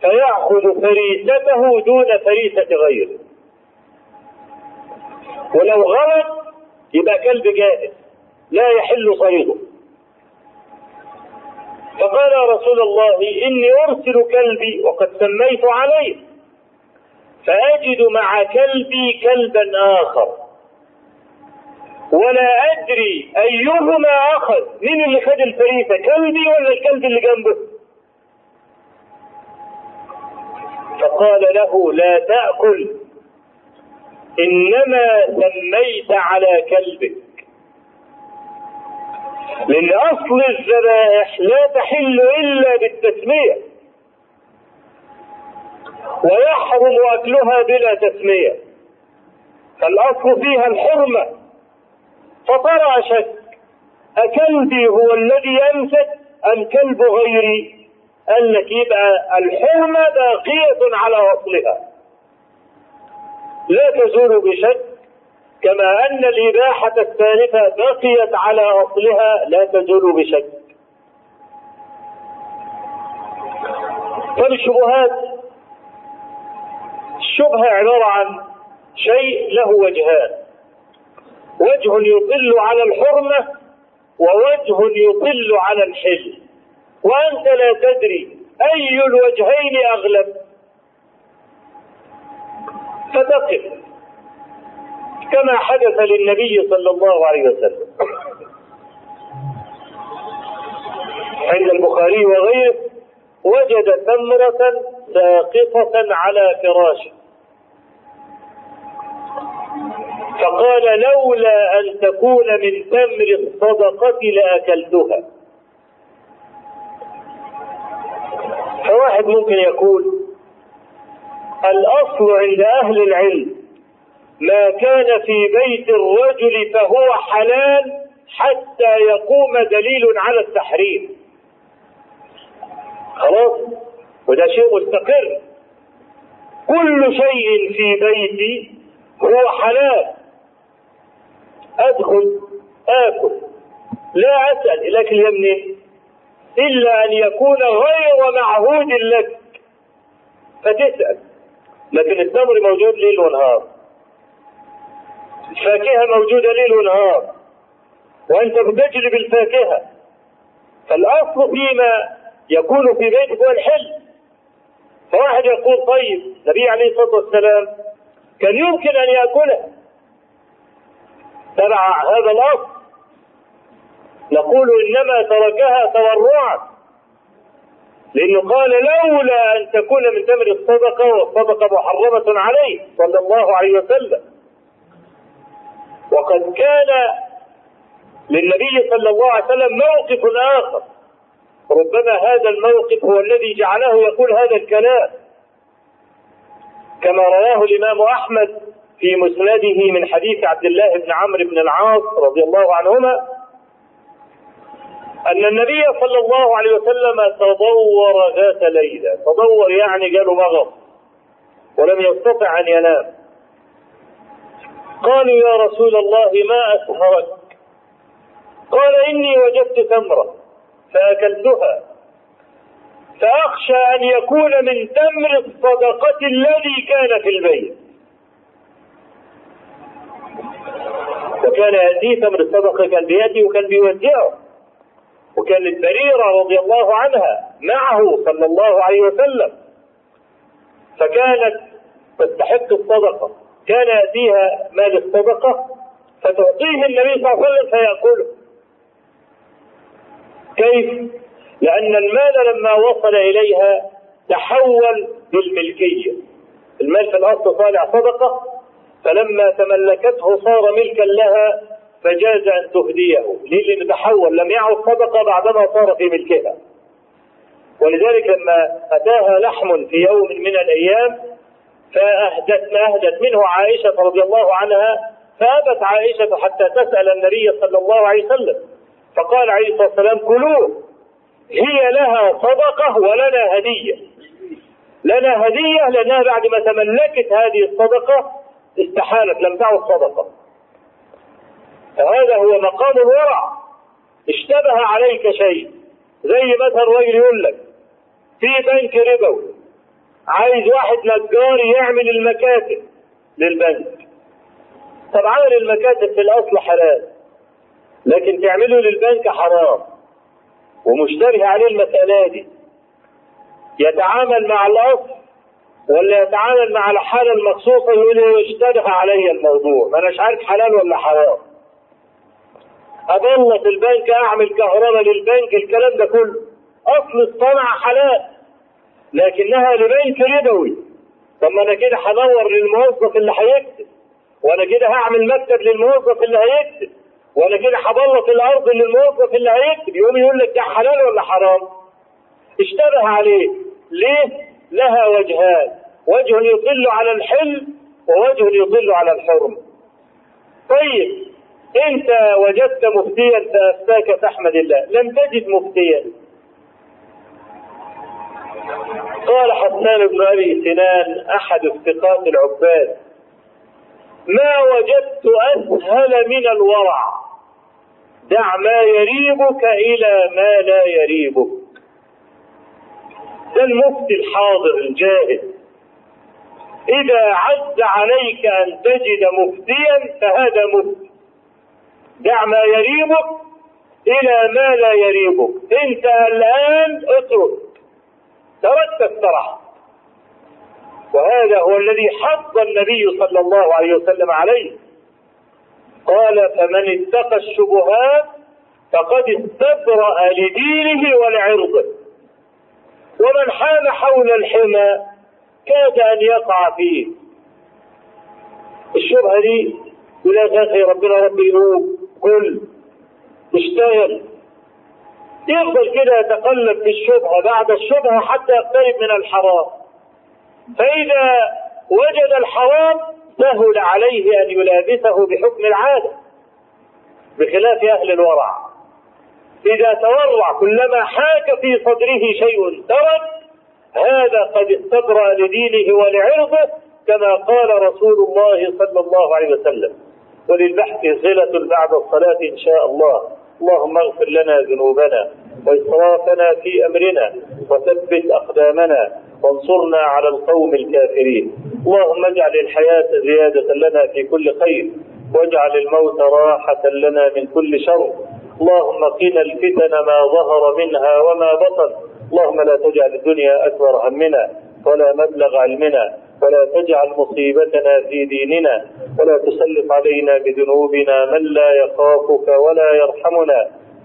فيأخذ فريسته دون فريسة غيره. ولو غلط يبقى كلب جاهز لا يحل صيده. فقال يا رسول الله إني أرسل كلبي وقد سميت عليه. فأجد مع كلبي كلبا آخر. ولا أدري أيهما أخذ مين اللي خد الفريسة كلبي ولا الكلب اللي جنبه؟ فقال له لا تأكل. إنما سميت على كلبك. لأن أصل الذبائح لا تحل إلا بالتسمية. ويحرم أكلها بلا تسمية. فالأصل فيها الحرمة. فطرأ شك. أكلبي هو الذي أمسك أم كلب غيري؟ قال لك يبقى الحرمة باقية على أصلها. لا تزول بشك كما أن الإباحة الثالثة بقيت على أصلها لا تزول بشك. فالشبهات الشبهة عبارة عن شيء له وجهان وجه يطل على الحرمة ووجه يطل على الحل. وأنت لا تدري أي الوجهين أغلب. فتقف كما حدث للنبي صلى الله عليه وسلم. عند البخاري وغيره وجد تمرة ساقطة على فراشه فقال لولا أن تكون من تمر الصدقة لأكلتها. فواحد ممكن يقول الأصل عند أهل العلم. ما كان في بيت الرجل فهو حلال حتى يقوم دليل على التحريم. خلاص؟ وده شيء مستقر. كل شيء في بيتي هو حلال. أدخل آكل لا أسأل الاكل يمني. إلا أن يكون غير معهود لك. فتسأل. لكن التمر موجود ليل ونهار. الفاكهة موجوده ليل ونهار. وأنت بتجلب الفاكهه فالأصل فيما يكون في بيتك هو الحل فواحد يقول طيب النبي عليه الصلاة والسلام كان يمكن أن يأكله. تبع هذا الأصل. نقول إنما تركها تورعا. لأنه قال لولا أن تكون من تمر الصدقة والصدقة محرمة عليه صلى الله عليه وسلم. وقد كان للنبي صلى الله عليه وسلم موقف آخر. ربما هذا الموقف هو الذي جعله يقول هذا الكلام. كما رواه الإمام أحمد في مسنده من حديث عبد الله بن عمرو بن العاص رضي الله عنهما أن النبي صلى الله عليه وسلم تضور ذات ليلة. تضور يعني جاله مغص ولم يستطع أن ينام. قالوا يا رسول الله ما اسهرك قال إني وجدت تمرة فأكلتها. فأخشى أن يكون من تمر الصدقة الذي كان في البيت. وكان يأتيه تمر الصدقة كان بيأتي وكان بيودعه. وكان البريرة رضي الله عنها معه صلى الله عليه وسلم. فكانت تستحق الصدقة. كان يأتيها مال الصدقة فتعطيه النبي صلى الله عليه وسلم فيأكله. كيف؟ لأن المال لما وصل إليها تحول بالملكية. المال في الأصل طالع صدقة فلما تملكته صار ملكا لها فجاز أن تهديه. ليه؟ لأنه تحول لم يعد صدقه بعدما صار في ملكها. ولذلك لما أتاها لحم في يوم من الأيام فأهدت ما أهدت منه عائشة رضي الله عنها فأبت عائشة حتى تسأل النبي صلى الله عليه وسلم. فقال عليه الصلاة والسلام كلوه هي لها صدقة ولنا هدية. لنا هدية لانها بعد ما تملكت هذه الصدقة استحالت لم تعد صدقة. فهذا هو مقام الورع. اشتبه عليك شيء زي مثلا راجل يقول لك في بنك ربوي عايز واحد نجار يعمل المكاتب للبنك. طب عمل المكاتب في الأصل حلال لكن تعمله للبنك حرام ومشتبه عليه المسألة دي. يتعامل مع الأصل ولا يتعامل مع الحالة المخصوصة يقول اشتبه علي الموضوع. ما أناش عارف حلال ولا حرام. أضلت البنك أعمل كهرباء للبنك الكلام ده كله. أصل الصنعة حلال لكنها لبنك ربوي طب ما أنا كده هدور للموظف اللي هيكتب وأنا كده هعمل مكتب للموظف اللي هيكتب وأنا كده هبلط الأرض للموظف اللي هيكتب. يقوم يقول لك ده حلال ولا حرام؟ اشتبه عليه. ليه؟ لها وجهان. وجه يطل على الحل ووجه يطل على الحرم. طيب أنت وجدت مفتيا فأفتاك فأحمد الله. لم تجد مفتيا. قال حسان بن أبي سنان أحد افتقاد العباد ما وجدت أسهل من الورع. دع ما يريبك إلى ما لا يريبك. ده المفتي الحاضر الجاهد إذا عز عليك أن تجد مفتيا فهذا مفتي. دع ما يريبك إلى ما لا يريبك. أنت الآن اترك. تركت السرح وهذا هو الذي حض النبي صلى الله عليه وسلم عليه. قال فمن اتقى الشبهات فقد استبرأ لدينه ولعرضه. ومن حام حول الحمى كاد أن يقع فيه. الشبهة دي يقول يا ربنا ربي يقول قل اشتغل يفضل كده يتقلب في الشبهة بعد الشبهة حتى يقترب من الحرام. فإذا وجد الحرام سهل عليه أن يلابسه بحكم العادة بخلاف أهل الورع. إذا تورع كلما حاك في صدره شيء ترك هذا قد استبرأ لدينه ولعرضه كما قال رسول الله صلى الله عليه وسلم. وللبحث صلة بعد الصلاة إن شاء الله. اللهم اغفر لنا ذنوبنا وإسرافنا في أمرنا وثبت أقدامنا وانصرنا على القوم الكافرين. اللهم اجعل الحياة زيادة لنا في كل خير واجعل الموت راحة لنا من كل شر. اللهم قنا الفتن ما ظهر منها وما بطن. اللهم لا تجعل الدنيا أكبر همنا ولا مبلغ علمنا. ولا تجعل مصيبتنا في ديننا ولا تسلط علينا بذنوبنا من لا يخافك ولا يرحمنا.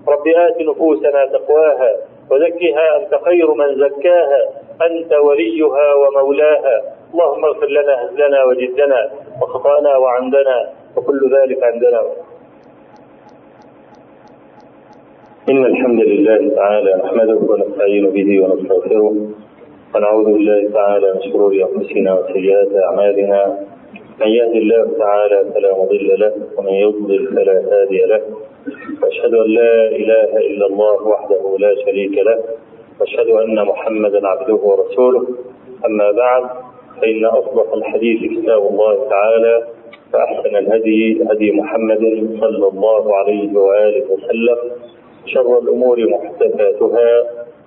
رب آت نفوسنا تقواها وزكها أنت خير من زكاها أنت وليها ومولاها. اللهم اغفر لنا هزلنا وجدنا وخطأنا وعندنا وكل ذلك عندنا. إن الحمد لله تعالى نحمده ونستعين به ونستغفره. ونعوذ بالله تعالى من شرور أنفسنا وسيئات أعمالنا. من يهد الله تعالى فلا مضل له ومن يضلل فلا هادي له. وأشهد أن لا إله إلا الله وحده لا شريك له. وأشهد أن محمدا عبده ورسوله. أما بعد فإن أصدق الحديث كتاب الله تعالى فأحسن الهدي هدي محمد صلى الله عليه وآله وسلم. شر الأمور محدثاتها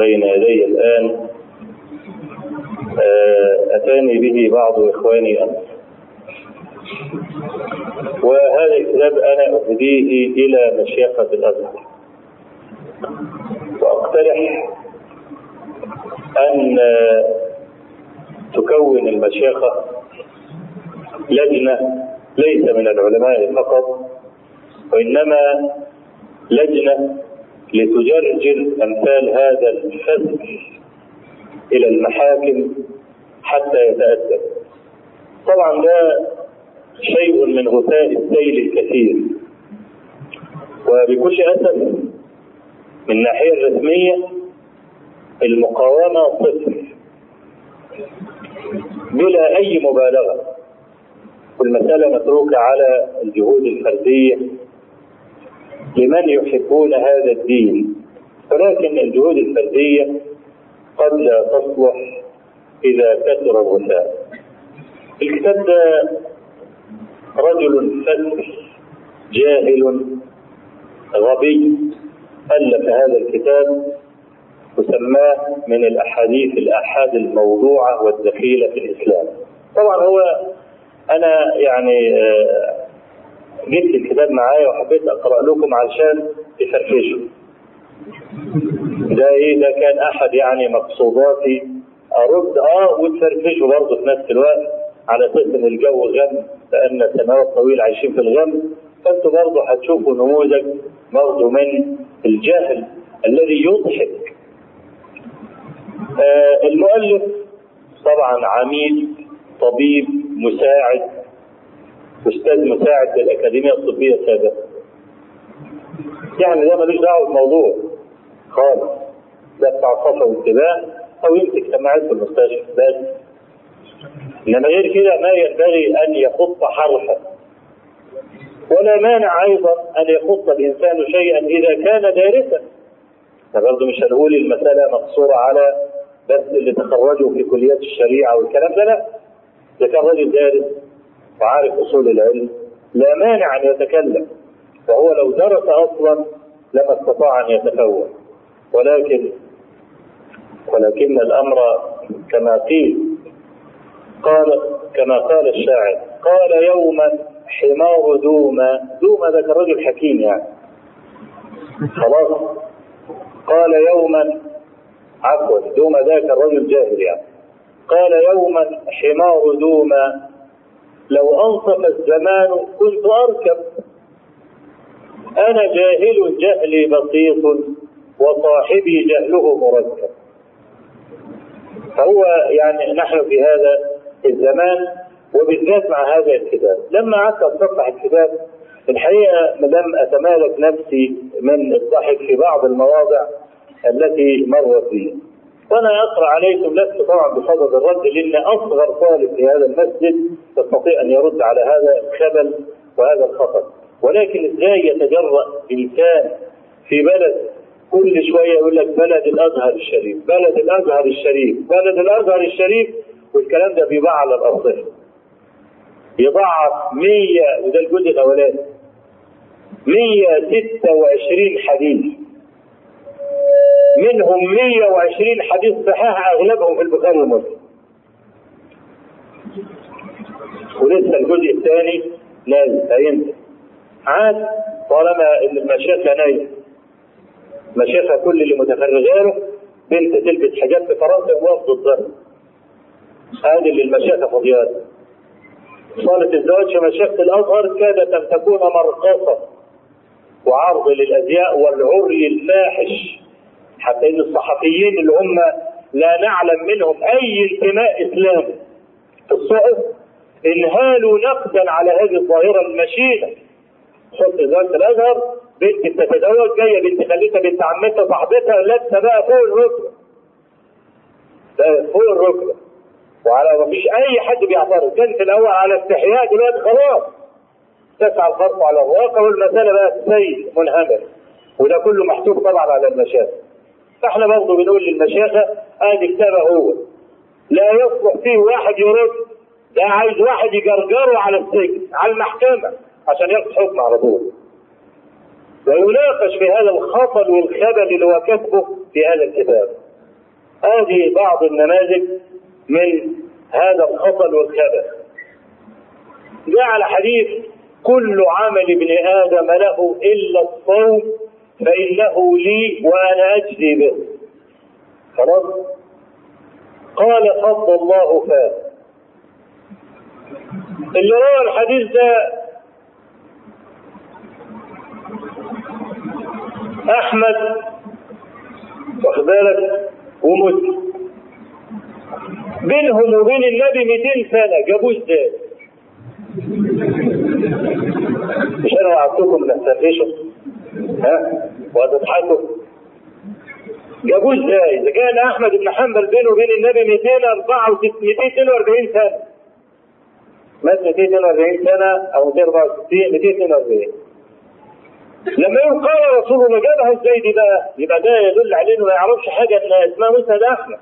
بين يدي الآن أتاني به بعض إخواني أمس وهذا الكتاب أنا أهديه إلى مشيخة الأزهر. وأقترح أن تكون المشيخة لجنة ليس من العلماء فقط وإنما لجنة لتجرجر أمثال هذا الفسق إلى المحاكم حتى يتأدب طبعا ده شيء من غثاء السيل الكثير. وبكل أسف من الناحية الرسمية المقاومة صفر. بلا أي مبالغة. والمسألة متروكة على الجهود الفردية لمن يحبون هذا الدين. ولكن الجهود الفردية قد لا تصلح إذا كثر الغثاء. الكتاب ده رجل فلس جاهل غبي ألف هذا الكتاب وسماه من الأحاديث الآحاد الموضوعة والدخيلة في الإسلام. طبعا هو أنا يعني جبت الكتاب معايا وحبيت أقرأ لكم علشان تفرفشوا. ده إيه؟ ده كان أحد يعني مقصوداتي. أرد أه وتفرفشوا برضه في نفس الوقت على أساس إن الجو غم لأن سنوات طويلة عايشين في الغم. فأنتوا برضه هتشوفوا نموذج برضه من الجهل الذي يضحك. آه المؤلف طبعا عميد طبيب مساعد أستاذ مساعد بالاكاديميه الطبية السابقة. يعني ده ملوش دعوة بالموضوع خالص. ده بتاع صفا وانتباه أو يمسك سماعات في المستشفى بس. إنما غير كده ما ينبغي أن يخط حرفا. ولا مانع أيضا أن يخط الإنسان شيئا إذا كان دارسا. برضه مش هنقول المسألة مقصورة على بس اللي تخرجوا في كليات الشريعة والكلام ده لا. ده كان راجل دارس وعارف أصول العلم لا مانع أن يتكلم وهو لو درس أصلا لما استطاع أن يتفوه ولكن ولكن الأمر كما قيل قال كما قال الشاعر قال يوما حمار دوما دوما ذاك الرجل حكيم يعني. خلاص. قال يوما عفوا دوما ذاك الرجل جاهل يعني. قال يوما حمار دوما لو أنصف الزمان كنت أركب. أنا جاهل جهلي بسيط وصاحبي جهله مركب. فهو يعني نحن في هذا الزمان وبالذات مع هذا الكتاب. لما قعدت اتصفح الكتاب الحقيقة ما دام أتمالك نفسي من الضحك في بعض المواضع التي مرت بي وأنا أقرأ عليكم لست طبعا بصدد الرد لأن أصغر طالب في هذا المسجد يستطيع أن يرد على هذا الخبل وهذا الخطر ولكن إزاي يتجرأ إنسان في بلد كل شوية يقول لك بلد الأزهر الشريف بلد الأزهر الشريف بلد الأزهر الشريف والكلام ده بيضاع على الارصفه يضاعف 100 وده الجزء الأولاني 126 حديث. منهم 120 حديث صحيح أغلبهم في البخاري ومسلم. ولسه الجزء الثاني لازم هينزل عاد طالما إن المشيخه نايمه مشيخه كل اللي متفرغه له بنت تلبس حجاب في فرنسا وواقف ضدها هذه اللي المشيخة فضيات صالة الزواج في مشيخة الأزهر كادت أن تكون مرقصة وعرض للأزياء والعري الفاحش. حتى إن الصحفيين اللي هم لا نعلم منهم أي انتماء إسلامي في الصحف انهالوا نقدا على هذه الظاهرة المشينة حط زواج الأزهر؟ بنت بتتزوج جاية بنت خالتها بنت عمتها صاحبتها لابسة بقى فوق الركبة. فوق الركبة. وعلى ما فيش أي حد بيعترض. كان في الأول على استحياء دلوقتي خلاص. تسعى الخرق على الواقع والمسألة بقى سيل منهمر وده كله محسوب طبعا على المشايخ فاحنا برضه بنقول للمشايخه ادي كتابة هو. لا يصلح فيه واحد يرد ده عايز واحد يجرجره على السجن على المحكمة عشان ياخد حكم على طول. ويناقش في هذا الخطل والخبل اللي هو كاتبه في هذا الكتاب. هذه بعض النماذج من هذا الخطل والخبث. جعل حديث كل عمل ابن آدم له إلا الصوم فانه لي وأنا اجزي به خلاص؟ قال فضل الله فاه. اللي روى الحديث ده أحمد واخد بالك؟ ومسلم بينهم وبين النبي 200 سنة جابوه إزاي؟ مش أنا وعدتكم نستفيشوا ها؟ وهتضحكوا جابوه إزاي؟ إذا كان أحمد بن حنبل بينه وبين النبي 242 سنة. مات 242 سنة أو 264 242 لما يقول قال رسول الله جابها إزاي دي بقى؟ يبقى ده يدل عليه انه ما يعرفش حاجة ان اسمها مسند أحمد.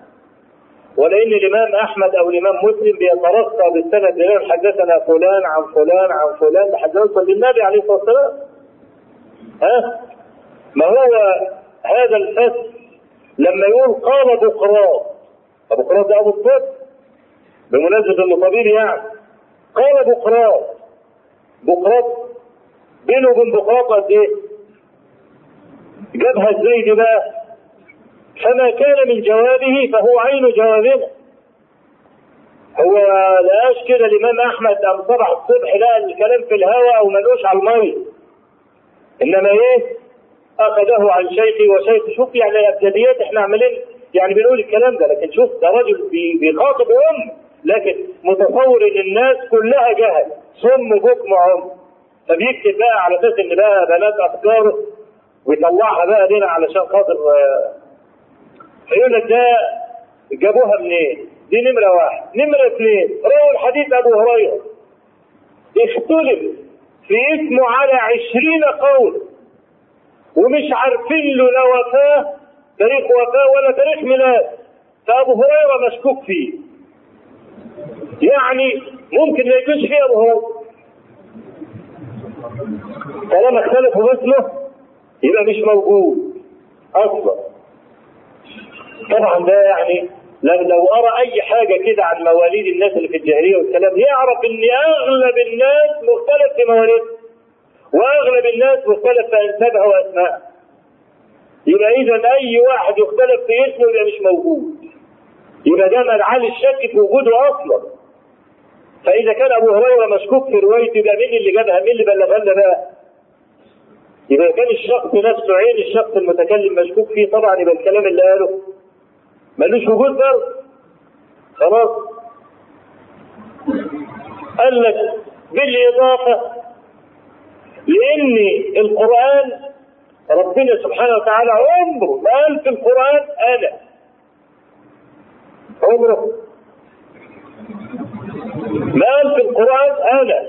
ولأن الإمام أحمد أو الإمام مسلم بيترقى بالسند إلى حدثنا فلان عن فلان عن فلان لحد يوصل للنبي عليه الصلاة والسلام. ها؟ ما هو هذا الفصل لما يقول قال بقراط ابو قراط ده أبو الطب؟ بمناسبة إنه طبيب يعني. قال بقراط بقراط بينه وبين بقراط قد إيه؟ جابها إزاي دي بقى؟ فما كان من جوابه فهو عين جوابنا. هو لقاش كده الإمام أحمد قام صبح الصبح لقى الكلام في الهواء أو ملوش على الميه إنما إيه؟ أخذه عن شيخي وشيخ شوف يعني الابجديات إحنا عاملين يعني بنقول الكلام ده لكن شوف ده راجل بيخاطب أم لكن متصور إن الناس كلها جهل صم بكم عم. فبيكتب بقى على أساس إن بقى بنات أفكاره ويطلعها بقى لنا علشان خاطر فيقول لك ده جابوها منين؟ دي نمرة واحد، نمرة اثنين روى الحديث أبو هريرة. اختلف في اسمه على عشرين قول. ومش عارفين له لا وفاة تاريخ وفاة ولا تاريخ ميلاد. فأبو هريرة مشكوك فيه. يعني ممكن ما يكونش فيه أبو هريرة. طالما اختلفوا باسمه يبقى مش موجود. أصلا طبعا ده يعني لو لو أرى أي حاجة كده عن مواليد الناس اللي في الجاهلية والكلام يعرف ان أغلب الناس مختلف في مواليدهم وأغلب الناس مختلف في أنسابها واسمائها يبقى اذا أي واحد يختلف في اسمه يبقى مش موجود. يبقى ده مدعاة الشك في وجوده أصلا. فإذا كان أبو هريرة مشكوك في روايته يبقى مين اللي جابها؟ مين اللي بلغها لنا بقى؟ يبقى كان الشخص نفسه عين الشخص المتكلم مشكوك فيه طبعا يبقى الكلام اللي قاله ملوش وجود برضه. خلاص. قال لك بالإضافة لأن القرآن ربنا سبحانه وتعالى عمره ما قال في القرآن أنا. عمره. ما قال في القرآن أنا.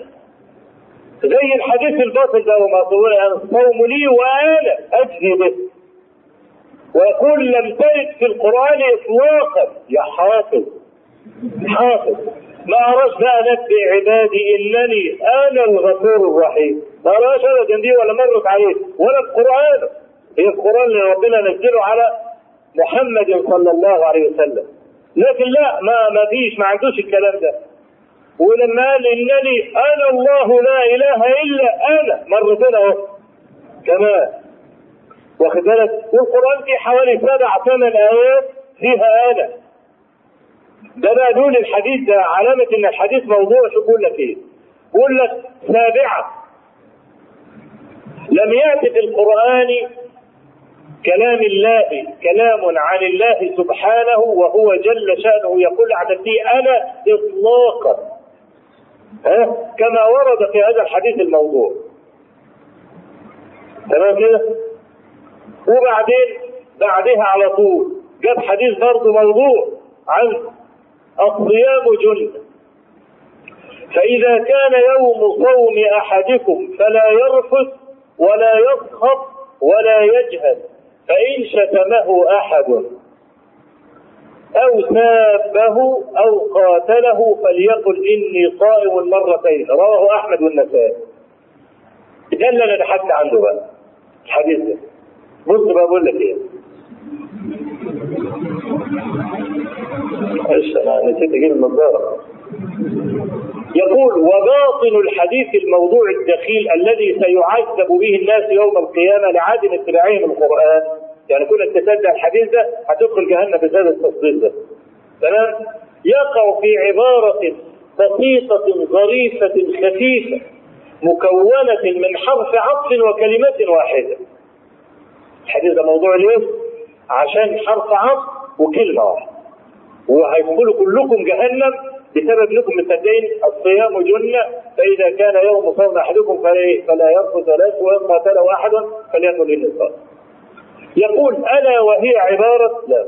زي الحديث الباطل ده وما طول الصوم لي وأنا أجزي به. ويقول لم ترد في القرآن اطلاقا. يا حافظ. حافظ. ما اراش بقى نبئ عبادي إنني أنا الغفور الرحيم. ما اراش ابدا دي ولا مرت عليه ولا القرآن. هي القرآن اللي ربنا نزله على محمد صلى الله عليه وسلم. لكن لا ما ما فيش ما عندوش الكلام ده. ولما قال إنني أنا الله لا إله إلا أنا مرتين أهو. كمان. واخد بالك؟ والقرآن فيه حوالي سبع ثمان آيات فيها أنا ده بقى دول الحديث ده علامة إن الحديث موضوع شو بقول لك إيه؟ بقول لك سابعة. لم يأتي في القرآن كلام الله كلام عن الله سبحانه وهو جل شأنه يقول عن نفسه أنا إطلاقا. ها؟ كما ورد في هذا الحديث الموضوع. تمام كده؟ وبعدين بعدها على طول جاب حديث برضه موضوع عن الصيام جنة. فإذا كان يوم صوم أحدكم فلا يرفث ولا يسخط ولا يجهل فإن شتمه أحد أو سابه أو قاتله فليقل إني صائم مرتين. رواه أحمد والنسائي. ده اللي أنا بحثت عنه بقى. الحديث ده. بص بقى بقول لك إيه. معلش أنا نسيت أجيب النظارة يقول وباطن الحديث الموضوع الدخيل الذي سيعذب به الناس يوم القيامة لعدم اتباعهم القرآن. يعني كل تصدق الحديث ده هتدخل جهنم بهذا التصديق ده. تمام؟ يقع في عبارة بسيطة ظريفة خفيفة مكونة من حرف عطف وكلمة واحدة. الحديث ده موضوع ليه؟ عشان حرف عطف وكلمة واحدة. وهيدخلوا كلكم جهنم بسبب لكم مصدقين الصيام جنة فإذا كان يوم صوم أحدكم فلا يرفث ولا وإن قاتله أحد فليكن للنصاب. يقول ألا وهي عبارة لا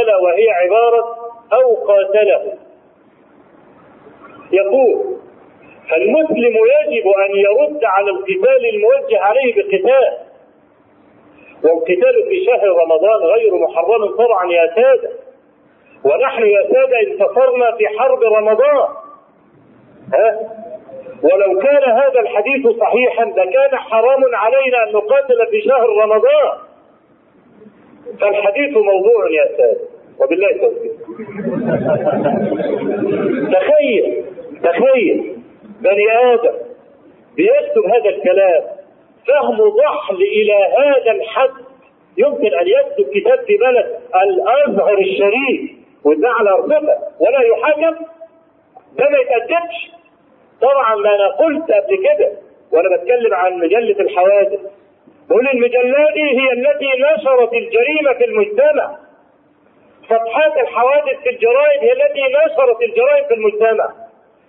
ألا وهي عبارة أو قاتله. يقول فالمسلم يجب أن يرد على القتال الموجه عليه بقتال. والقتال في شهر رمضان غير محرم شرعا يا سادة ونحن يا سادة انتصرنا في حرب رمضان ها؟ ولو كان هذا الحديث صحيحا لكان حرام علينا أن نقاتل في شهر رمضان. فالحديث موضوع يا سادة وبالله التوفيق. تخيل تخيل بني آدم بيكتب هذا الكلام فهم ضحل إلى هذا الحد. يمكن أن يكتب كتاب في بلد الأزهر الشريف. وده على ارصفه ولا يحاكم ده ما يتقدمش. طبعا ما أنا قلت قبل كده وأنا بتكلم عن مجلة الحوادث. بقول المجلات دي هي التي نشرت الجريمة في المجتمع. صفحات الحوادث في الجرائد هي التي نشرت الجرائم في المجتمع.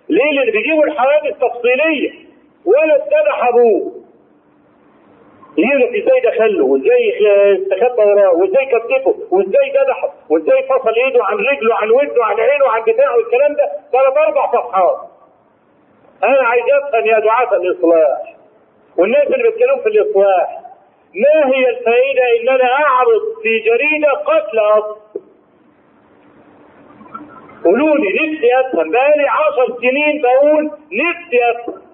ليه؟ اللي بيجيبوا الحوادث تفصيلية. ولا اتبع ابوه لك إزاي دخل له وإزاي استخبى وراه وإزاي كتفه وإزاي ذبحه وإزاي فصل إيده عن رجله عن ودنه عن عينه عن بتاعه والكلام ده ثلاث أربع صفحات. أنا عايز أفهم يا دعاة الإصلاح والناس اللي بيتكلموا في الإصلاح ما هي الفائدة إن أنا أعرض في جريدة قتل أصل؟ قولوا لي نفسي أفهم. بقالي عشر سنين بقول نفسي أفهم.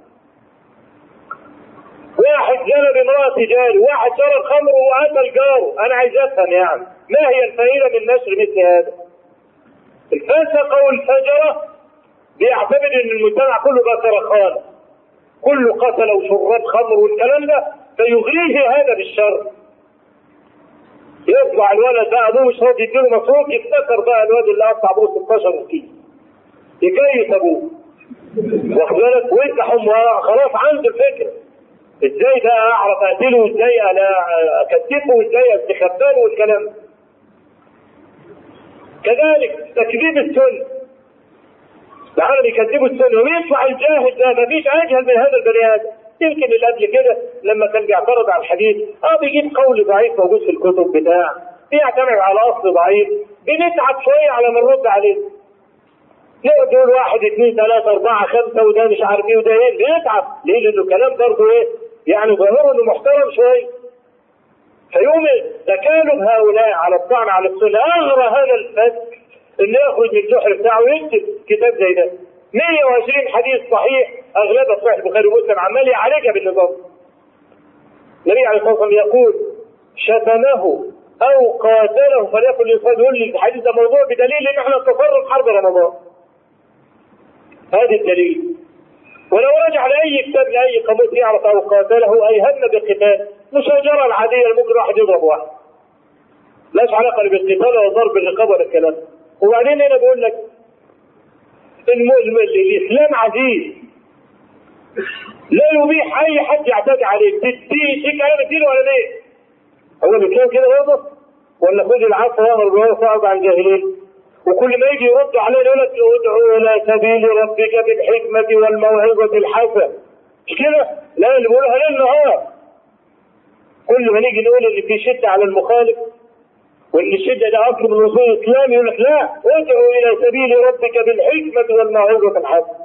واحد زنى بامرأة جاري واحد شرب خمر وقتل جاره. أنا عايز أفهم يعني ما هي الفائدة من نشر مثل هذا؟ الفسق والفجرة بيعتمد إن المجتمع كله بقى سرخان كله قتل وشرب خمر والكلام ده فيغريه هذا بالشر. يطلع الولد بقى أبوه مش راضي يديله مصروف يفتكر بقى الواد اللي قطع أبوه 16 كيلو يكيف أبوه. واخد بالك؟ ويفتح امه خلاص عنده الفكرة إزاي بقى أعرف اقتله وازاي أنا اكتفه وازاي استخباله والكلام كذلك تكذيب السنة. تعالوا بيكذبوا السنة. ويطلع الجاهل ده؟ مفيش أجهل من هذا البني آدم. يمكن اللي قبل كده لما كان بيعترض على الحديث آه بيجيب قول ضعيف موجود في الكتب بتاع بيعتمد على أصل ضعيف بنتعب شوية على ما نرد عليه. نقول واحد اثنين ثلاثة أربعة خمسة وده مش عارف إيه وده إيه؟ بنتعب ليه؟ لأنه كلام برضه إيه؟ يعني ظاهره إنه محترم شوية فيوم تكالب هؤلاء على الطعن على السنة. أغرى هذا الفسق إنه يخرج من الجحر بتاعه ويكتب كتاب زي ده. 120 حديث صحيح اغلبها صحيح البخاري ومسلم. عمال يعالجها بالنظام. النبي عليه الصلاة والسلام يقول شتمه أو قاتله فليقل الانسان يقول لي الحديث ده موضوع بدليل إن إحنا تصرف حرب رمضان. هذا الدليل. ولو رجع لأي كتاب لأي قاموس يعرف أو قاتله أي هم بالقتال العادية اللي ممكن واحد يضرب واحد. لاش علاقة بالقتال ولا ضرب الرقاب ولا الكلام وبعدين هنا بقول لك الاسلام عزيز. لا يبيح أي حد يعتدي عليك تديه شيء أنا بديله ولا ليه؟ هو الاسلام كده برضه؟ ولا خذ العفو وأمر بالمعروف واعرض عن الجاهلين. وكل ما يجي يرد عليه يقول لك ادعو إلى سبيل ربك بالحكمة والموعظة الحسنة. مش كده؟ لا اللي بيقولها ليل نهار. كل ما نيجي نقول إن في شدة على المخالف وإن الشدة ده اصل من اصول الإسلام يقول لك لا ادعو إلى سبيل ربك بالحكمة والموعظة الحسنة.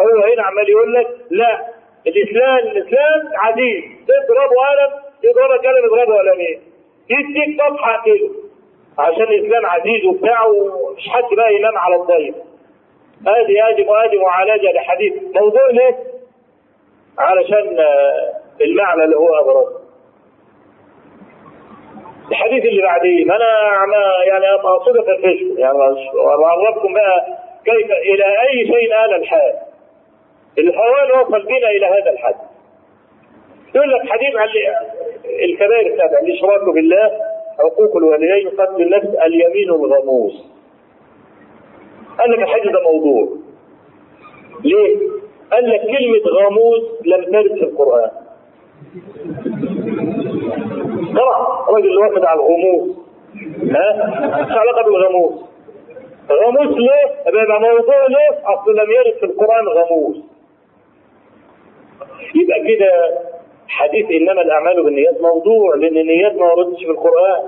هو هنا عمال يقول لك لا الإسلام الإسلام عزيز. تضربه قلم يضربك قلم يضربه قلمين يديك صفحة كده. عشان الاسلام عزيز وبتاع ومش حد بقى ينام على الضيف آدي ادي ادي معالجه لحديث. موضوع ليه؟ علشان المعنى اللي هو أبرز. الحديث اللي بعديه ما أنا ما يعني اقصد فرفشكم يعني اعرفكم بقى كيف إلى أي شيء آل الحال. الهوان وصل بنا إلى هذا الحد. يقول لك حديث عن الكبائر السبع الإشراك بالله حقوق الوالدين قتل النفس اليمين الغموس قال لك الحديث ده موضوع ليه؟ قال لك كلمة غموس لم ترد في القرآن قرأ الراجل اللي واخد على الغموس ها؟ مش علاقة بالغموس غموس ليه؟ بيبقى موضوع ليه؟ أصل لم يرد في القرآن غموس يبقى كده حديث إنما الأعمال بالنيات موضوع لأن النيات ما وردتش في القرآن.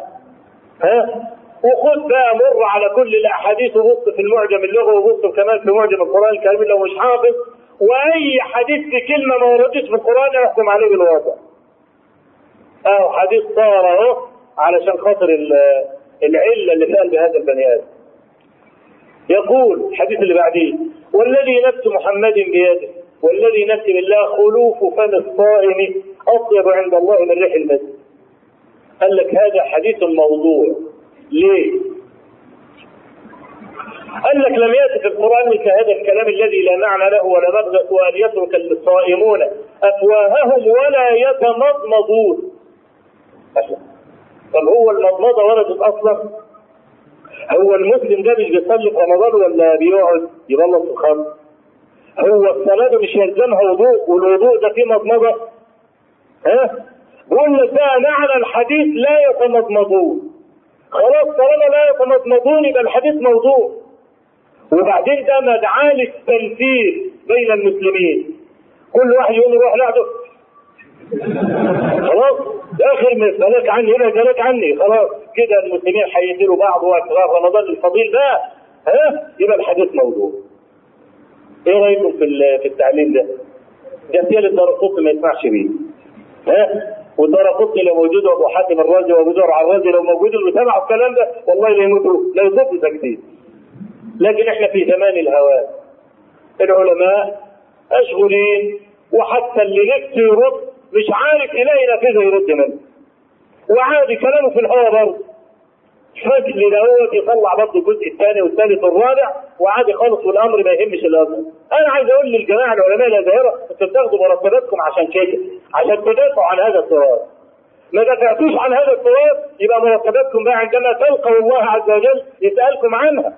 ها؟ وخد بقى مر على كل الأحاديث وبص في المعجم اللغوي وبص كمان في معجم القرآن الكريم لو مش حافظ وأي حديث في كلمة ما وردتش في القرآن يحكم عليه بالوضع أهو حديث صار أهو علشان خاطر العلة اللي في قلب هذا البني آدم. يقول الحديث اللي بعديه والذي نفس محمد بيده والذي نفسي بالله خلوف فم الصائم أطيب عند الله من ريح المسجد. قال لك هذا حديث موضوع. ليه؟ قال لك لم يأتي في القرآن مثل هذا الكلام الذي لا معنى له ولا مغزى وأن يترك الصائمون أفواههم ولا يتمضمضون. طب هو المضمضة وردت أصلا؟ هو المسلم ده مش بيصلي في رمضان ولا بيقعد يبلط في الخمر؟ هو الصلاة مش يلزمها وضوء والوضوء ده فيه مضمضة ها بقول لك بقى معنى الحديث لا يتمضمضون خلاص طالما لا يتمضمضون يبقى الحديث موضوع. وبعدين ده مدعاة للتنفير بين المسلمين. كل واحد يقول روح لعبه خلاص؟ اخر من فلك عني هنا جالك عني. خلاص كده المسلمين هيديروا بعض وقت رمضان الفضيل ده. ها؟ يبقى الحديث موضوع. إيه رأيكم في في التعليم ده؟ جسيل الدرقوطي ما يسمعش بيه. ها؟ والدرقوطي لو موجود وابو حاتم الرازي وابو زرع الرازي لو موجود اللي سمعوا الكلام ده والله لا يموتوا لا يصدوا ساكتين. لكن إحنا في زمان الهوان. العلماء مشغولين وحتى اللي نفسه يرد مش عارف يلاقي نافذة يرد منه وعادي كلامه في الهواء برضه فجل دوت يطلع برضه الجزء الثاني والثالث والرابع وعادي خالص والأمر ما يهمش الأمر. أنا عايز أقول للجماعة العلماء الازهره أنتوا بتاخدوا مرتباتكم عشان كده عشان تدافعوا عن هذا التراث. ما دفعتوش عن هذا التراث يبقى مرتباتكم بقى عندما تلقوا الله عز وجل يسألكم عنها.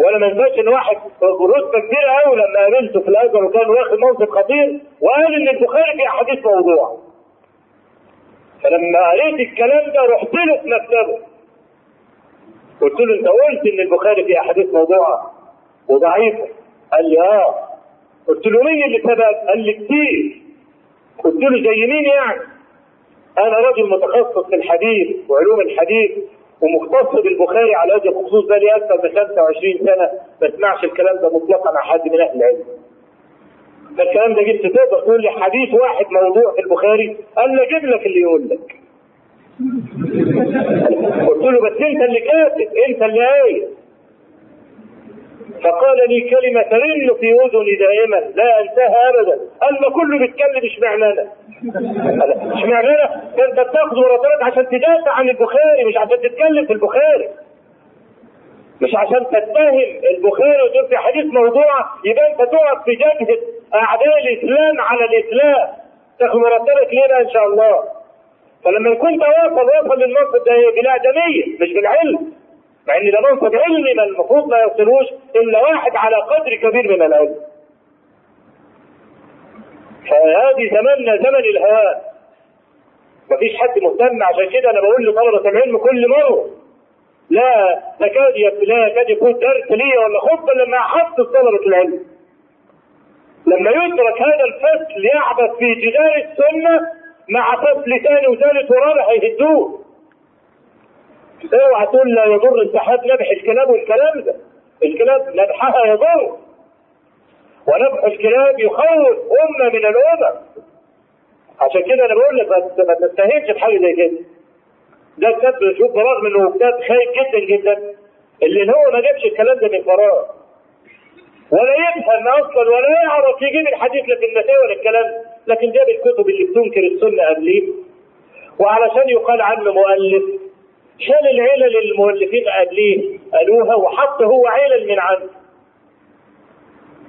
ولا ما ينفعش إن واحد رتبة كبيرة قوي لما قابلته في الازهر وكان واخد منصب خطير وقال إن البخاري في احاديث موضوع. فلما قريت الكلام ده رحت له في مكتبه قلت له أنت قلت إن البخاري فيه احاديث موضوعه وضعيفة قال لي آه قلت له مين اللي سبق قال لي كتير قلت له زي مين يعني؟ أنا رجل متخصص في الحديث وعلوم الحديث ومختص بالبخاري على وجه الخصوص ده لي أكثر من 25 سنة ما اسمعش الكلام ده مطلقا مع حد من أهل العلم. فالكلام ده جبت تقدر تقول لي حديث واحد موضوع في البخاري قال لي أجيب لك اللي يقول لك. قلت له بس أنت اللي كاتب أنت اللي قايل. فقال لي كلمة ترن في أذني دائما لا أنساها أبدا. قال ما كله بيتكلم اشمعنى أنا اشمعنى أنا أنت بتاخد مرتبات عشان تدافع عن البخاري مش عشان تتكلم في البخاري. مش عشان تتهم البخاري وتقول في حديث موضوع يبقى أنت تقف في جبهة أعداء الإسلام على الإسلام. تاخد مرتبك ليه إن شاء الله. فلما يكون ده وصل وصل للمنصب ده بالاعداميه مش بالعلم. مع ان ده منصب علمي ما المفروض ما يوصلوش إلا واحد على قدر كبير من العلم. فهذه زماننا زمن الهوى مفيش حد مهتم عشان كده أنا بقول لطلبه العلم كل مرة. لا تكاد لا يكاد يكون درس لي ولا خطبة لما احفظ طلبة العلم. لما يترك هذا الفصل يعبث في جدار السنة مع فصل ثاني وثالث ورابع هيهدوه. اوعى تقول لا يضر السحاب نبح الكلاب والكلام ده. الكلاب نبحها يضر. ونبح الكلاب يخوف أمة من الامم عشان كده أنا بقول لك ما تستهينش بحاجة زي كده. ده كتاب شوف برغم إنه كتاب خايف جدا جدا. اللي هو ما جابش الكلام ده من فراغ. ولا يفهم أصلا ولا يعرف يجيب الحديث لا في النسائي ولا الكلام. لكن جاب الكتب اللي بتنكر السنة قبليه. وعلشان يقال عنه مؤلف. شال العلل المؤلفين قبليه قالوها وحط هو علل من عنده.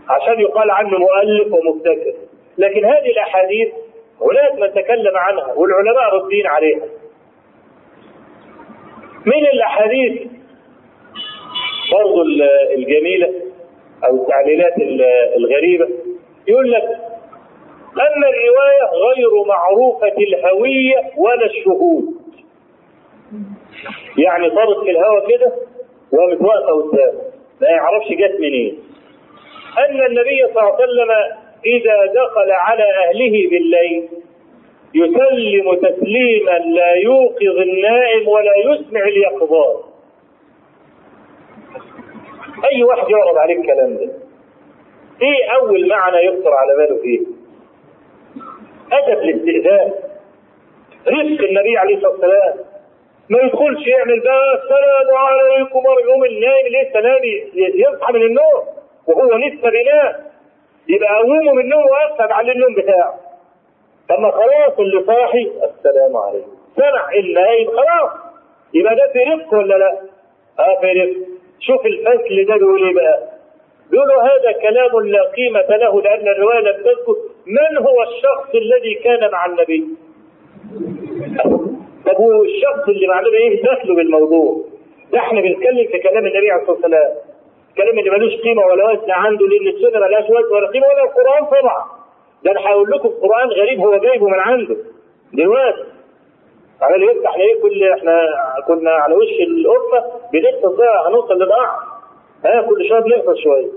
عشان يقال عنه مؤلف ومبتكر. لكن هذه الأحاديث هناك من تكلم عنها والعلماء ردين عليها. من الأحاديث برضو الجميلة أو التعليلات الغريبة. يقول لك أما الرواية غير معروفة الهوية ولا الشهود. يعني طارت في الهواء كده وقامت واقفه قدامه ما يعرفش جت منين. أن النبي صلى الله عليه وسلم إذا دخل على أهله بالليل يسلم تسليما لا يوقظ النائم ولا يسمع اليقظان. أي واحد يعرض عليه الكلام ده؟ إيه أول معنى يخطر على باله فيه؟ أدب الاستئذان. رزق النبي عليه الصلاة والسلام. ما يدخلش يعمل بقى السلام عليكم يوم النايم لسه نايم يصحى من النوم وهو لسه بينام يبقى قومه من النوم واكد على النوم بتاعه. لما خلاص اللي صاحي. السلام عليكم. سمع النايم خلاص. يبقى ده في رفق ولا لا؟ آه في رفق شوف الفصل ده بيقول إيه بقى؟ بيقولوا هذا كلام لا قيمة له لأن الرواية لم تذكر من هو الشخص الذي كان مع النبي؟ طب هو الشخص اللي مع النبي إيه؟ دخله بالموضوع؟ ده إحنا بنتكلم في كلام النبي عليه الصلاة والسلام. الكلام اللي ملوش قيمة ولا وزن عنده لأن السنة ملهاش وزن ولا قيمة ولا القرآن طبعا. ده أنا هقول لكم قرآن غريب هو جايبه من عنده. دلوقتي. عمال يفتح ليه كل إحنا كنا على وش القفه بنقفز بقى هنوصل للقعر ها كل شوية بنقفز شوية.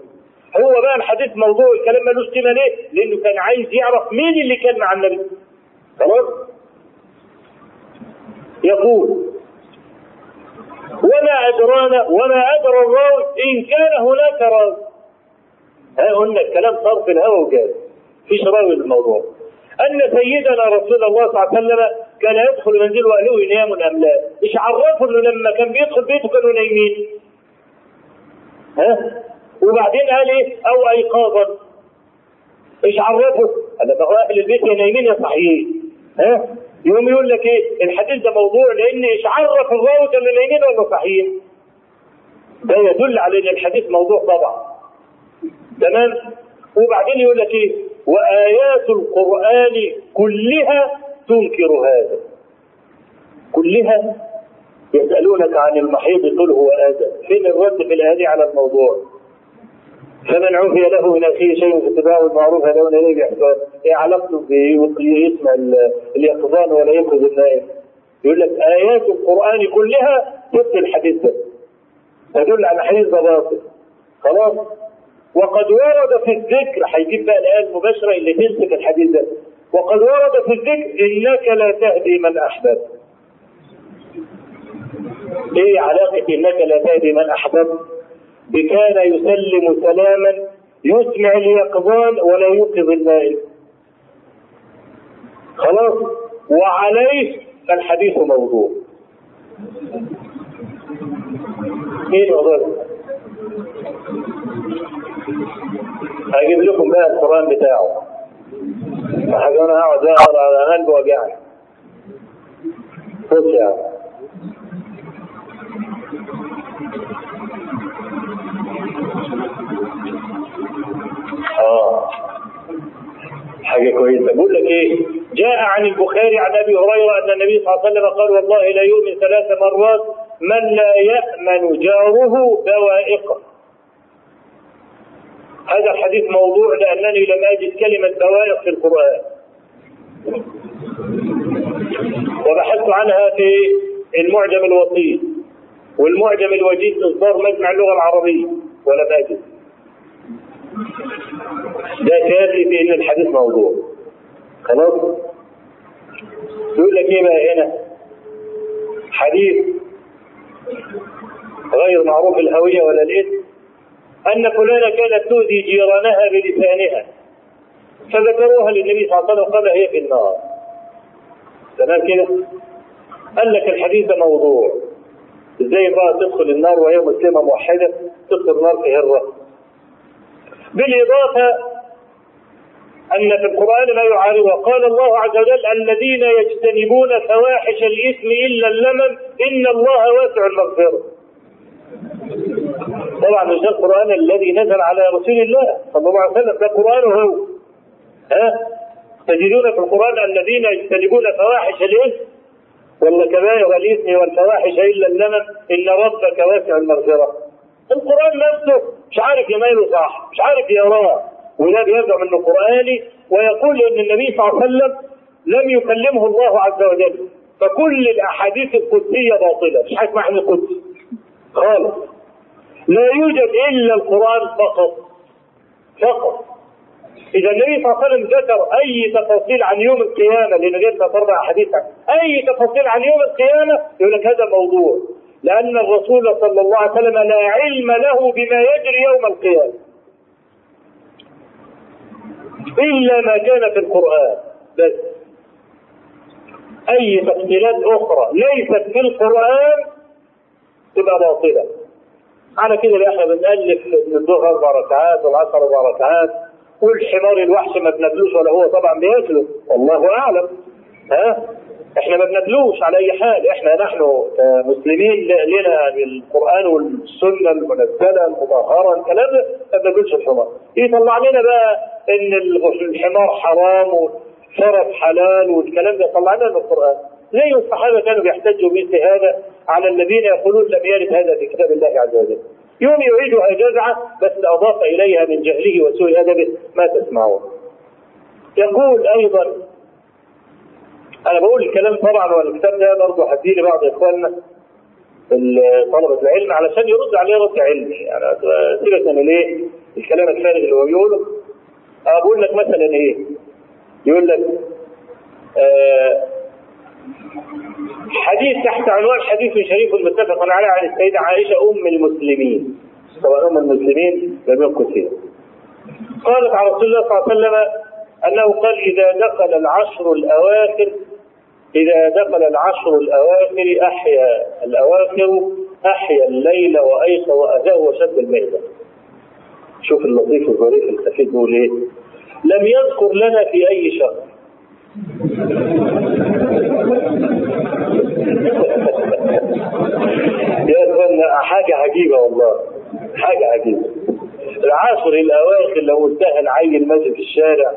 هو بقى الحديث موضوع الكلام ملوش قيمة ليه؟ لأنه كان عايز يعرف مين اللي كان مع النبي. خلاص؟ يقول وما أدرانا وما أدرى الراوي إن كان هناك راوي. ها قلنا الكلام صار في الهوى وجاز فيش راوي للموضوع أن سيدنا رسول الله صلى الله عليه وسلم كان يدخل منزله وأهله ينام أم لا؟ مش عرفوا إنه لما كان بيدخل بيته كانوا نايمين. ها؟ وبعدين قال إيه؟ أو أيقاظا؟ أنا ما هو أهل البيت يا نايمين يا صحيين ها؟ يقوم يقول لك إيه؟ الحديث ده موضوع لأن إيش عرف الراوي كانوا نايمين ولا صحيين ده يدل على إن الحديث موضوع طبعا. تمام؟ وبعدين يقول لك إيه؟ وآيات القرآن كلها تنكر هذا. كلها يسألونك عن المحيض قل هو اذى فين الرد في الآية على الموضوع؟ فمن عفي له من أخيه شيء في اتباع المعروف هذا إليه بإحسان. إيه علاقته بيسمع اليقظان ولا ينقذ النائم. يقول لك آيات القرآن كلها ضد الحديث ده. تدل على حديث ده باطل. خلاص؟ وقد ورد في الذكر هيجيب بقى الايه المباشرة اللي تمسك الحديث ده. وقد ورد في الذكر إنك لا تهدي من أحببت. إيه علاقة إنك لا تهدي من أحببت؟ بكان يسلم سلاما يسمع اليقظان ولا يوقظ النائم. خلاص؟ وعليه فالحديث موضوع. إيه الموضوع هجيب لكم بقى القرآن بتاعه. حاجة أنا اقعد اقرا على قلبي وجعني خش يا عم. آه. حاجة كويسة. بقول لك إيه؟ جاء عن البخاري عن أبي هريرة أن النبي صلى الله عليه وسلم قال والله لا يؤمن ثلاث مرات من لا يأمن جاره بوائقه هذا الحديث موضوع لأنني لم أجد كلمة بوائق في القرآن. وبحثت عنها في المعجم الوسيط والمعجم الوجيز اصدار مجمع اللغة العربية. ولم اجد ده كافي في إن الحديث موضوع. خلاص؟ يقول لك إيه بقى هنا؟ حديث غير معروف الهوية ولا الاسم أن فلانة كانت تؤذي جيرانها بلسانها فذكروها للنبي صلى الله عليه وسلم قال هي في النار. تمام كده؟ قال لك الحديث ده موضوع. إزاي بقى تدخل النار وهي مسلمة موحدة؟ تدخل النار في هرة. بالإضافة أن في القرآن ما يعارضه قال الله عز وجل الذين يجتنبون فواحش الإثم إلا اللمم إن الله واسع المغفرة. طبعا مش ده القرآن الذي نزل على رسول الله صلى الله عليه وسلم ده قرآنه هو. ها؟ تجدون في القرآن الذين يجتنبون فواحش الإثم؟ ولا كبائر الإثم والفواحش إلا اللمم إن ربك واسع المغفرة. القرآن نفسه مش عارف يميله صح مش عارف يراه وده بيزعم إنه قرآني ويقول إن النبي صلى الله عليه وسلم لم يكلمه الله عز وجل. فكل الأحاديث القدسية باطلة مش حاجة اسمها قدسي خالص. لا يوجد إلا القرآن فقط. فقط. إذا النبي صلى الله عليه وسلم ذكر أي تفاصيل عن يوم القيامة لأن جبنا أربع أحاديث أي تفاصيل عن يوم القيامة يقول لك هذا موضوع. لأن الرسول صلى الله عليه وسلم لا علم له بما يجري يوم القيامة. إلا ما كان في القرآن. بس. أي تفصيلات أخرى ليست في القرآن تبقى باطلة. على كده إحنا بنألف من الظهر أربع ركعات والعصر أربع ركعات. والحمار الوحش ما بنبلوش ولا هو طبعا بياكله والله أعلم. ها؟ إحنا ما بنبلوش على أي حال. إحنا نحن مسلمين لنا القران والسنة المنزلة المطهرة الكلام ده ما بناكلش الحمار. يطلع لنا بقى إن الحمار حرام وشرف حلال والكلام ده؟ طلع لنا من القرآن. زي الصحابة كانوا بيحتجوا مثل هذا على الذين يقولون لم يرد هذا في كتاب الله عز وجل؟ يوم يعيدها جزعه بس أضاف إليها من جهله وسوء ادبه ما تسمعون. يقول أيضا أنا بقول الكلام طبعا والكتاب ده برضه هديه لبعض إخواننا طلبة العلم علشان يرد عليه رد علمي. يعني سيبك من إيه الكلام الفارغ اللي هو بيقوله. بقول لك مثلا إيه يقول لك آه حديث تحت عنوان حديث شريف متفق عليه عن السيدة عائشة أم المسلمين. طبعا أم المسلمين لم يكن فيها. قالت عن رسول الله صلى الله عليه وسلم أنه قال إذا دخل العشر الأواخر إذا دخل العشر الأواخر أحيا الأواخر أحيا الليل وأيقظ وأذاه وشد الميدة شوف اللطيف الظريف الخفيف بيقول إيه؟ لم يذكر لنا في أي شهر. *laughs* يا اخوانا حاجة عجيبة والله. حاجة عجيبة. العشر الأواخر لو انتهى العيل ماشي في الشارع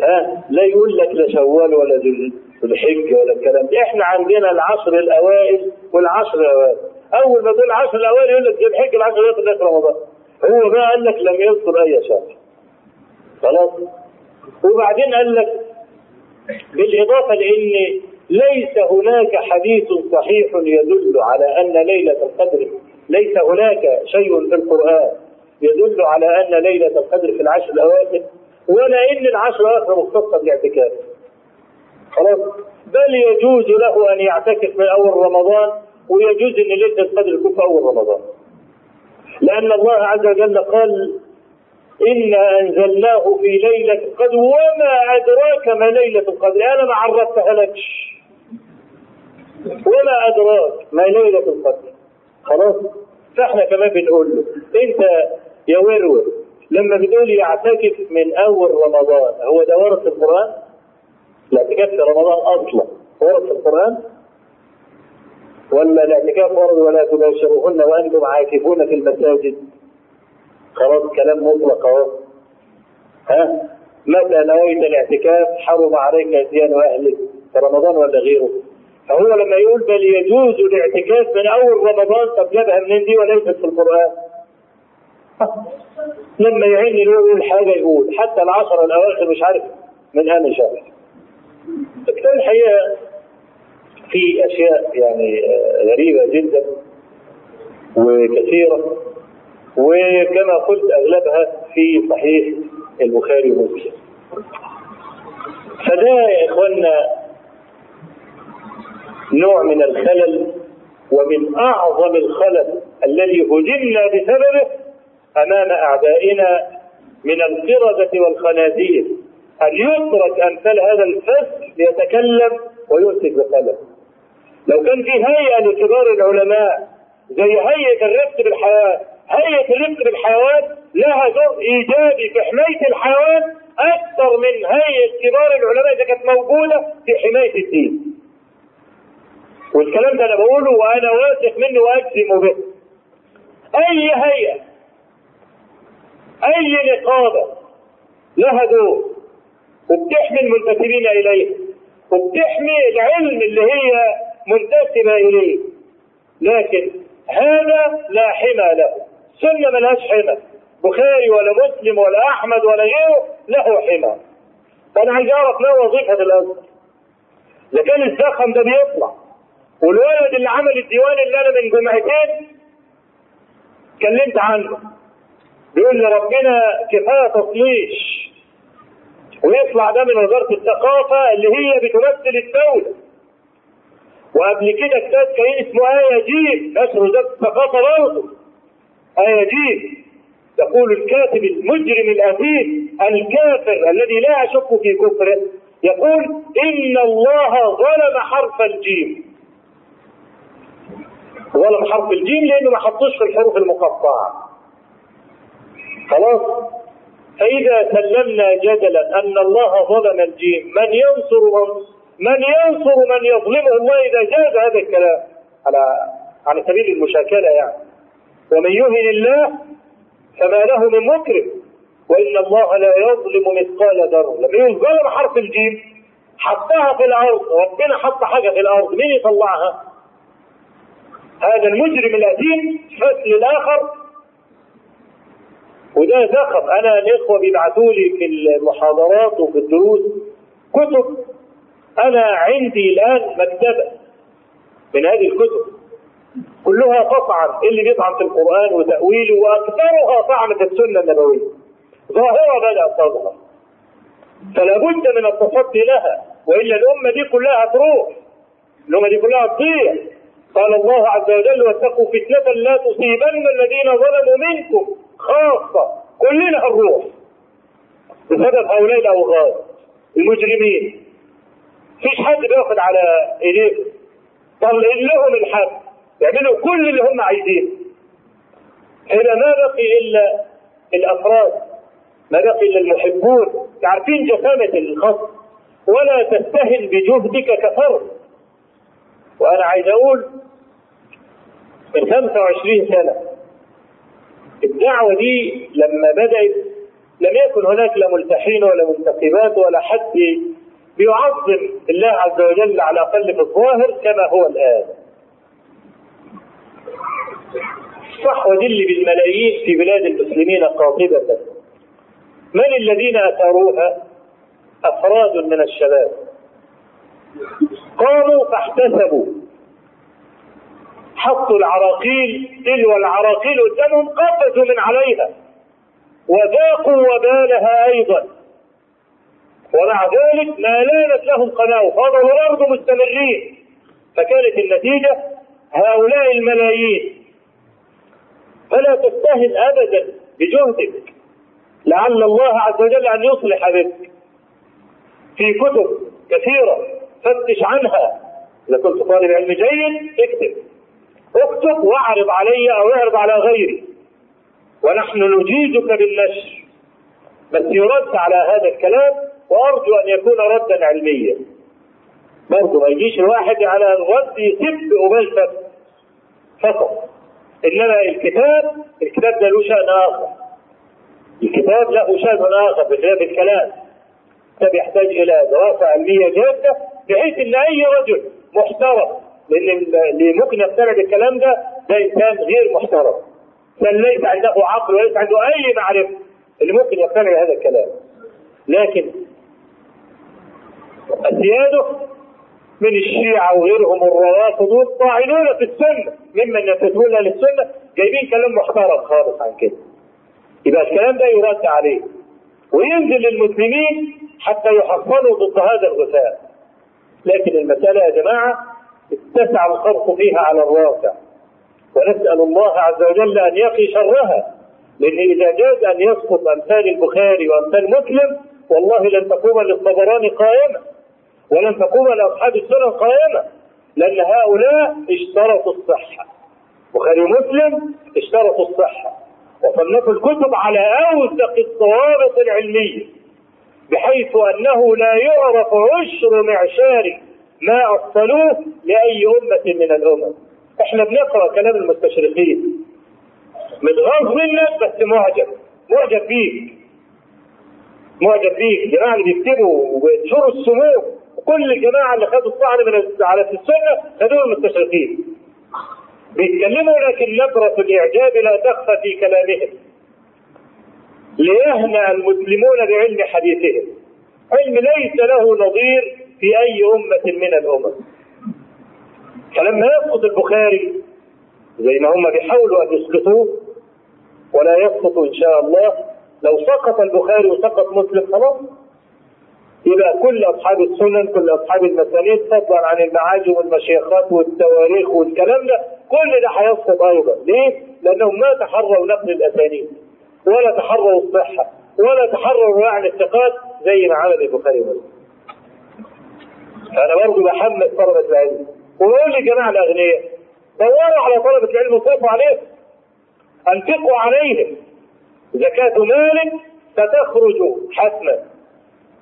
ها؟ لا يقول لك لا شوال ولا ذو الحجة ولا الكلام ده. إحنا عندنا العشر الأوائل والعشر الأوائل. أول ما تقول العشر الأوائل يقول لك ذو الحجة العشر الأوائل داخل رمضان. هو بقى قال لك لم يذكر أي شهر خلاص؟ وبعدين قال لك بالإضافة لأن ليس هناك حديث صحيح يدل على أن ليلة القدر ليس هناك شيء في القرآن يدل على أن ليلة القدر في العشر الأواخر ولا إن العشر الأواخر مختصة بالاعتكاف. خلاص. بل يجوز له أن يعتكف من أول رمضان ويجوز أن ليلة القدر تكون في أول رمضان. لأن الله عز وجل قال إنا أنزلناه في ليلة القدر وما أدراك ما ليلة القدر. أنا ما عرفتها لكش وما أدراك ما ليلة القدر. خلاص. فإحنا كمان بنقول له أنت يا ورور لما بتقول يعتكف من أول رمضان هو ده في القرآن؟ الاعتكاف في رمضان أصلا. ورد في القرآن؟ ولا الاعتكاف ورد ولا تباشروهن وأنتم عاكفون في المساجد. خلاص كلام مطلق أهو. ها؟ متى نويت الاعتكاف؟ حرم عليك اتيان اهلك في رمضان ولا غيره؟ فهو لما يقول بل يجوز الاعتكاف من أول رمضان طب جابها منين دي وليست في القرآن؟ لما يعين يقول حاجة يقول. حتى العشر الأواخر مش عارف من أنا شهر كان الحقيقة في أشياء يعني غريبة جدا وكثيرة. وكما قلت أغلبها في صحيح البخاري ومسلم. فده يا اخوانا نوع من الخلل ومن أعظم الخلل الذي هجمنا بسببه أمام أعدائنا من القردة والخنازير. أن يترك أمثال هذا الفصل ليتكلم ويمسك بقلم لو كان في هيئة لكبار العلماء زي هيئة الرفق بالحيوان هيئة الرفق بالحيوان لها دور إيجابي في حماية الحيوان أكثر من هيئة كبار العلماء إذا كانت موجودة في حماية الدين. والكلام ده أنا بقوله وأنا واثق منه وأجزم به. أي هيئة أي نقابة لها دور وبتحمي المنتسبين إليه. وبتحمي العلم اللي هي منتسبة إليه. لكن هذا لا حمى له. سنة ملهاش حمى. بخاري ولا مسلم ولا أحمد ولا غيره له حمى. فانا عايز أعرف ما وظيفة الأزهر؟ اذا كان الزخم ده بيطلع. والولد اللي عمل الديوان اللي أنا من جمعتين اتكلمت عنه. بيقول لي ربنا كفاية تطليش. ويطلع ده من وزارة الثقافة اللي هي بتمثل الدولة. وقبل كده كتاب كان اسمه آية جيم نشر وزارة الثقافة برضه. آية جيم يقول الكاتب المجرم الأثيم الكافر الذي لا أشك في كفره يقول إن الله ظلم حرف الجيم. ظلم حرف الجيم لأنه ما حطوش في الحروف المقطعة. خلاص؟ فإذا سلمنا جدلا أن الله ظلم الجيم من ينصر من, من ينصر من يظلمه؟ الله إذا جاز هذا الكلام. على على سبيل المشاكلة يعني. ومن يهن الله فما له من مكرم وإن الله لا يظلم مثقال ذرة. لما يقول ظلم حرف الجيم حطها في الأرض. ربنا حط حاجة في الأرض. مين يطلعها؟ هذا المجرم الأثيم فصل الآخر وده زخم أنا الإخوة بيبعتوا لي في المحاضرات وفي الدروس كتب. أنا عندي الآن مكتبة من هذه الكتب. كلها تطعن اللي بيطعن في القرآن وتأويله وأكثرها طعن في السنة النبوية؟ ظاهرة بدات تظهر فلا بد من التصدي لها. وإلا الأمة دي كلها تروح. الأمة دي كلها تضيع. قال الله عز وجل واتقوا فتنة لا تصيبن الذين ظلموا منكم. خاصة. كلنا هنروح. بسبب هؤلاء الأوغاد المجرمين. فيش حد بياخد على إيديهم. طلعين لهم الحد يعملوا كل اللي هم عايزينه. هنا ما بقي إلا الأفراد ما بقي إلا المحبون. عارفين جسامة الخط؟ ولا تستهن بجهدك كفرد وأنا عايز أقول من 25 سنة الدعوة دي لما بدأت لم يكن هناك لا ملتحين ولا منتقبات ولا حد بيعظم الله عز وجل على الاقل في الظاهر كما هو الآن. الصحوه دي اللي بالملايين في بلاد المسلمين قاطبة. من الذين أثاروها؟ أفراد من الشباب. قاموا فاحتسبوا حطوا العراقيل تلو العراقيل قدامهم قفزوا من عليها. وذاقوا وبالها أيضا. ومع ذلك ما لانت لهم قناة فضلوا برضه مستمرين. فكانت النتيجة هؤلاء الملايين. فلا تستهن ابدا بجهدك. لعل الله عز وجل أن يصلح بك. في كتب كثيرة فتش عنها. إذا كنت طالب علم جيد اكتب. اكتب واعرض علي أو اعرض على غيري. ونحن نجيزك بالنشر. بس يرد على هذا الكلام وأرجو أن يكون ردا علميا. برضه ما يجيش الواحد على الرد يسب قبال فقط. إنما الكتاب الكتاب ده له شأن آخر. الكتاب له شأن آخر بخلاف الكلام. الكتاب يحتاج إلى دراسة علمية جادة بحيث إن أي رجل محترم لأن اللي ممكن يقتنع بالكلام ده ده إنسان غير محترم. بل ليس عنده عقل وليس عنده أي معرفة اللي ممكن يقتنع بهذا الكلام. لكن السياده من الشيعة وغيرهم الروافض والطاعنون في السنة. ممن ينتسبون للسنة جايبين كلام محترم خالص عن كده. يبقى الكلام ده يرد عليه. وينزل للمسلمين حتى يحصنوا ضد هذا الغثاء. لكن المسألة يا جماعة اتسع الخرق فيها على الواقع. ونسأل الله عز وجل أن يقي شرها. لأن إذا جاز أن يسقط أمثال البخاري وأمثال مسلم والله لن تقوم للطبراني قائمة. ولن تقوم لأصحاب السنن قائمة. لأن هؤلاء اشترطوا الصحة. بخاري ومسلم اشترطوا الصحة. وصنفوا الكتب على أوثق الضوابط العلمية بحيث أنه لا يعرف عشر معشار ما أصلوه لأي أمة من الأمم. إحنا بنقرأ كلام المستشرقين. متغاظ منك بس معجب. معجب بيك. معجب بيك. الجماعة اللي بيكتبوا وبينشروا السموم. وكل الجماعة اللي خدوا الطعن من على السنة خدوهم المستشرقين. بيتكلموا لكن نبرة الإعجاب لا تخفى في كلامهم. ليهنأ المسلمون بعلم حديثهم. علم ليس له نظير في أي أمة من الأمم. فلما يسقط البخاري زي ما هم بيحاولوا أن يسقطوه ولا يسقط إن شاء الله لو سقط البخاري وسقط مسلم خلاص. يبقى كل أصحاب السنن كل أصحاب المسانيد فضلا عن المعاجم والمشيخات والتواريخ والكلام ده. كل ده هيسقط أيضا. ليه؟ لأنهم ما تحروا نقل الأسانيد ولا تحروا الصحة ولا تحروا رواية الثقات زي ما عمل البخاري ومسلم. فأنا برضه بحمس طلبة العلم. وبقول للجماعة الأغنياء دوروا على طلبة العلم وصرفوا عليهم. أنفقوا عليهم. زكاة مالك ستخرج حتما.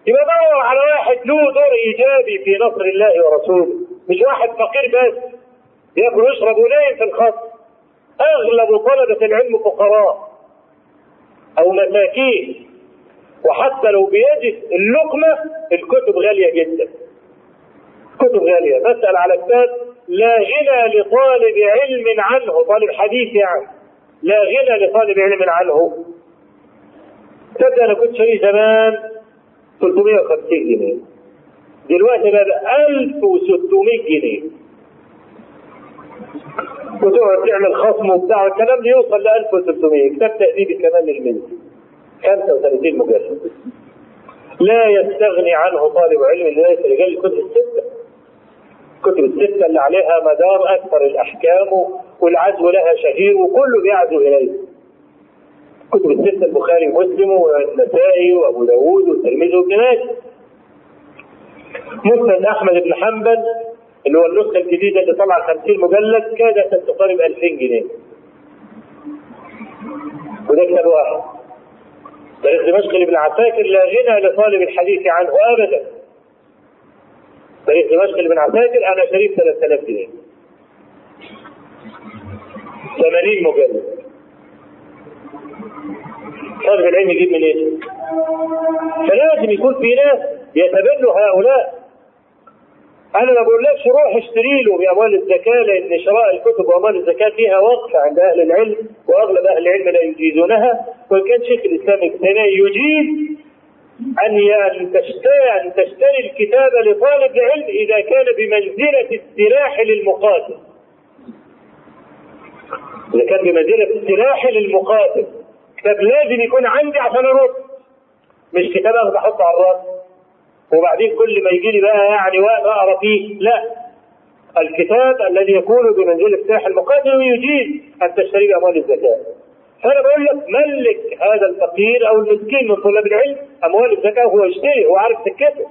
يبقى دور على واحد له دور إيجابي في نصر الله ورسوله. مش واحد فقير بس. ياكل ويشرب ونايم في الخط. أغلب طلبة العلم فقراء أو مساكين. وحتى لو بيجد اللقمة الكتب غالية جدا. كتب غالية بسأل على كتاب لا غنى لطالب علم عنه. طالب حديث يعني. لا غنى لطالب علم عنه. تصدق أنا كنت شاريه زمان 350 جنيه. دلوقتي بقى 1600 جنيه. وتقعد تعمل خصم وبتاع الكلام ده يوصل ل 1300 كتاب تأديب الكمال للملك. 35 مجلد. لا يستغني عنه طالب علم ليس رجال الكتب الستة. الكتب الستة اللي عليها مدار أكثر الأحكام والعزو لها شهير وكله بيعزو إليه. كتب الستة البخاري ومسلم والنسائي وأبو داوود والترمذي وابن ماجه مسند أحمد بن حنبل اللي هو النسخة الجديدة اللي طلع 50 مجلد كادت أن تقارب 2000 جنيه. وده كتاب واحد. تاريخ دمشق لابن عساكر لا غنى لطالب الحديث عنه ابدا. تاريخ دمشق لابن عساكر أنا شريف 3000 جنيه 80 مجلد طالب العلم يجيب منين؟ إيه؟ فلازم يكون في ناس يتبنوا هؤلاء أنا ما بقولكش روح اشتري له بأموال الزكاة لأن شراء الكتب وأموال الزكاة فيها وقف عند أهل العلم وأغلب أهل العلم لا يجيزونها وإن كان شيخ الإسلام تيمية يجيز أن أن تشتري الكتاب لطالب العلم إذا كان بمنزلة السلاح للمقاتل. إذا كان بمنزلة السلاح للمقاتل. كتاب لازم يكون عندي عشان أرد. مش كتاب اخذ أحطه على الرأس. وبعدين كل ما يجي لي بقى يعني وقت أقرأ فيه لا. الكتاب الذي يكون بمنزلة سلاح المقاتل يجيز أن تشتري بأموال الزكاة. فانا بقول لك ملك هذا الفقير أو المسكين من طلاب العلم اموال الزكاه وهو يشتري هو عارف سكته.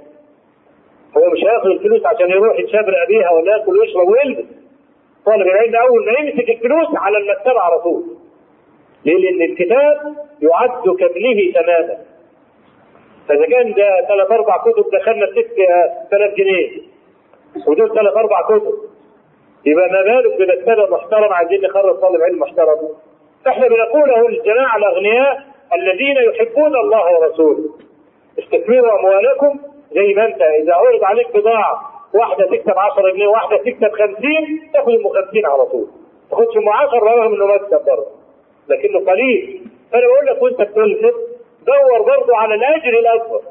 هو مش هياخد الفلوس عشان يروح يتشابر بيها ولا ياكل ويشرب ويلبس. طالب العلم أول ما يمسك الفلوس على المكتبه على طول. ليه؟ لأن الكتاب يعد كابنه تماما. فإذا كان ده ثلاث أربع كتب دخلنا في 6000 جنيه. ودول ثلاث أربع كتب. يبقى ما بالك بمكتبة محترمة عايزين نخرج طالب علم محترم. فاحنا بنقول اهو الجماعه الأغنياء الذين يحبون الله ورسوله. استثمروا أموالكم زي ما انت. إذا عرض عليك بضاعة واحدة تكسب 10 جنيه واحدة تكسب 50 تاخد ام 50 على طول. ما تاخدش ام 10 رغم انه مكسب برضه. لكنه قليل. فأنا بقول لك وانت بتنفق دور برضه على الأجر الأكبر.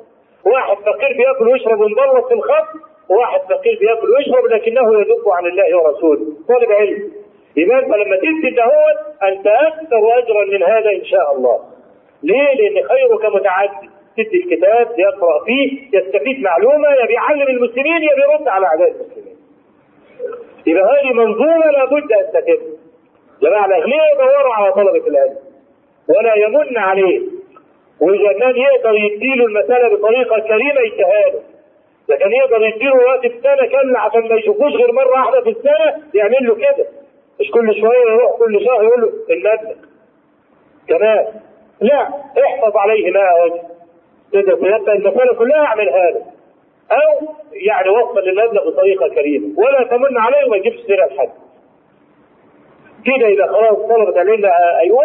واحد فقير بياكل ويشرب ومبلط في الخط وواحد فقير بياكل ويشرب لكنه يدب عن الله ورسوله. طالب علم. يبقى لما تدي دهوت انت أكثر أجرا من هذا إن شاء الله. ليه؟ لأن خيرك متعدد. تدي الكتاب يقرأ فيه يستفيد معلومة يا بيعلم المسلمين يا بيرد على أعداء المسلمين. يبقى هذه منظومة لابد أن تتم. جماعة الاغنياء يدوروا على طلبة العلم ولا يمن عليه. وإذا كان يقدر يديله المسألة بطريقة كريمة يديها لكن يقدر يديله وقت السنة كاملة عشان ما يشوفوش غير مرة واحدة في السنة يعمل له كده. مش كل شوية يروح كل شهر يقول له المبلغ كمان لا احفظ عليه ماء وجه تقدر المساله كلها أعمل هذا. أو يعني وصل للمبلغ بطريقة كريمة. ولا تمن عليه وما يجيبش سيره لحد كده يبقى خلاص طلبت علينا أيوه.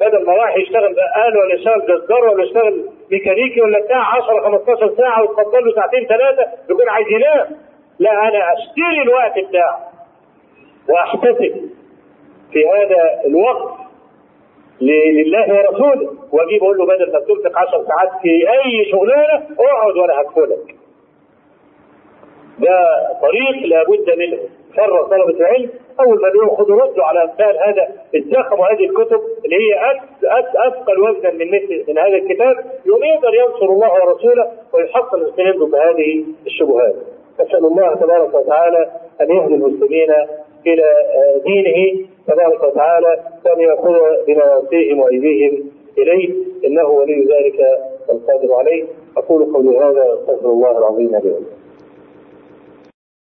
بدل ما راح يشتغل بقال ولا يشتغل جزار ولا يشتغل ميكانيكي ولا بتاع 10 15 ساعة وتفضل له ساعتين ثلاثة يكون عايز ينام. لا أنا أشتري الوقت بتاعه. واحتسب في هذا الوقت لله ورسوله واجيب أقول له بدل ما تمسك 10 ساعات في أي شغلانة أقعد وأنا هدخلك. ده طريق لابد منه شر طلبة العلم أول ما نقول خدوا ردوا على أمثال هذا الزخم وهذه الكتب اللي هي أثقل وزنا من مثل من هذا الكتاب يوم يقدر ينصر الله ورسوله ويحصل المسلمين ضد هذه الشبهات. نسأل الله تبارك وتعالى أن يهدي المسلمين إلى دينه تبارك وتعالى وأن يأخذ بنواصيهم وأيديهم إليه إنه ولي ذلك والقادر عليه. أقول قولي هذا أستغفر الله العظيم لي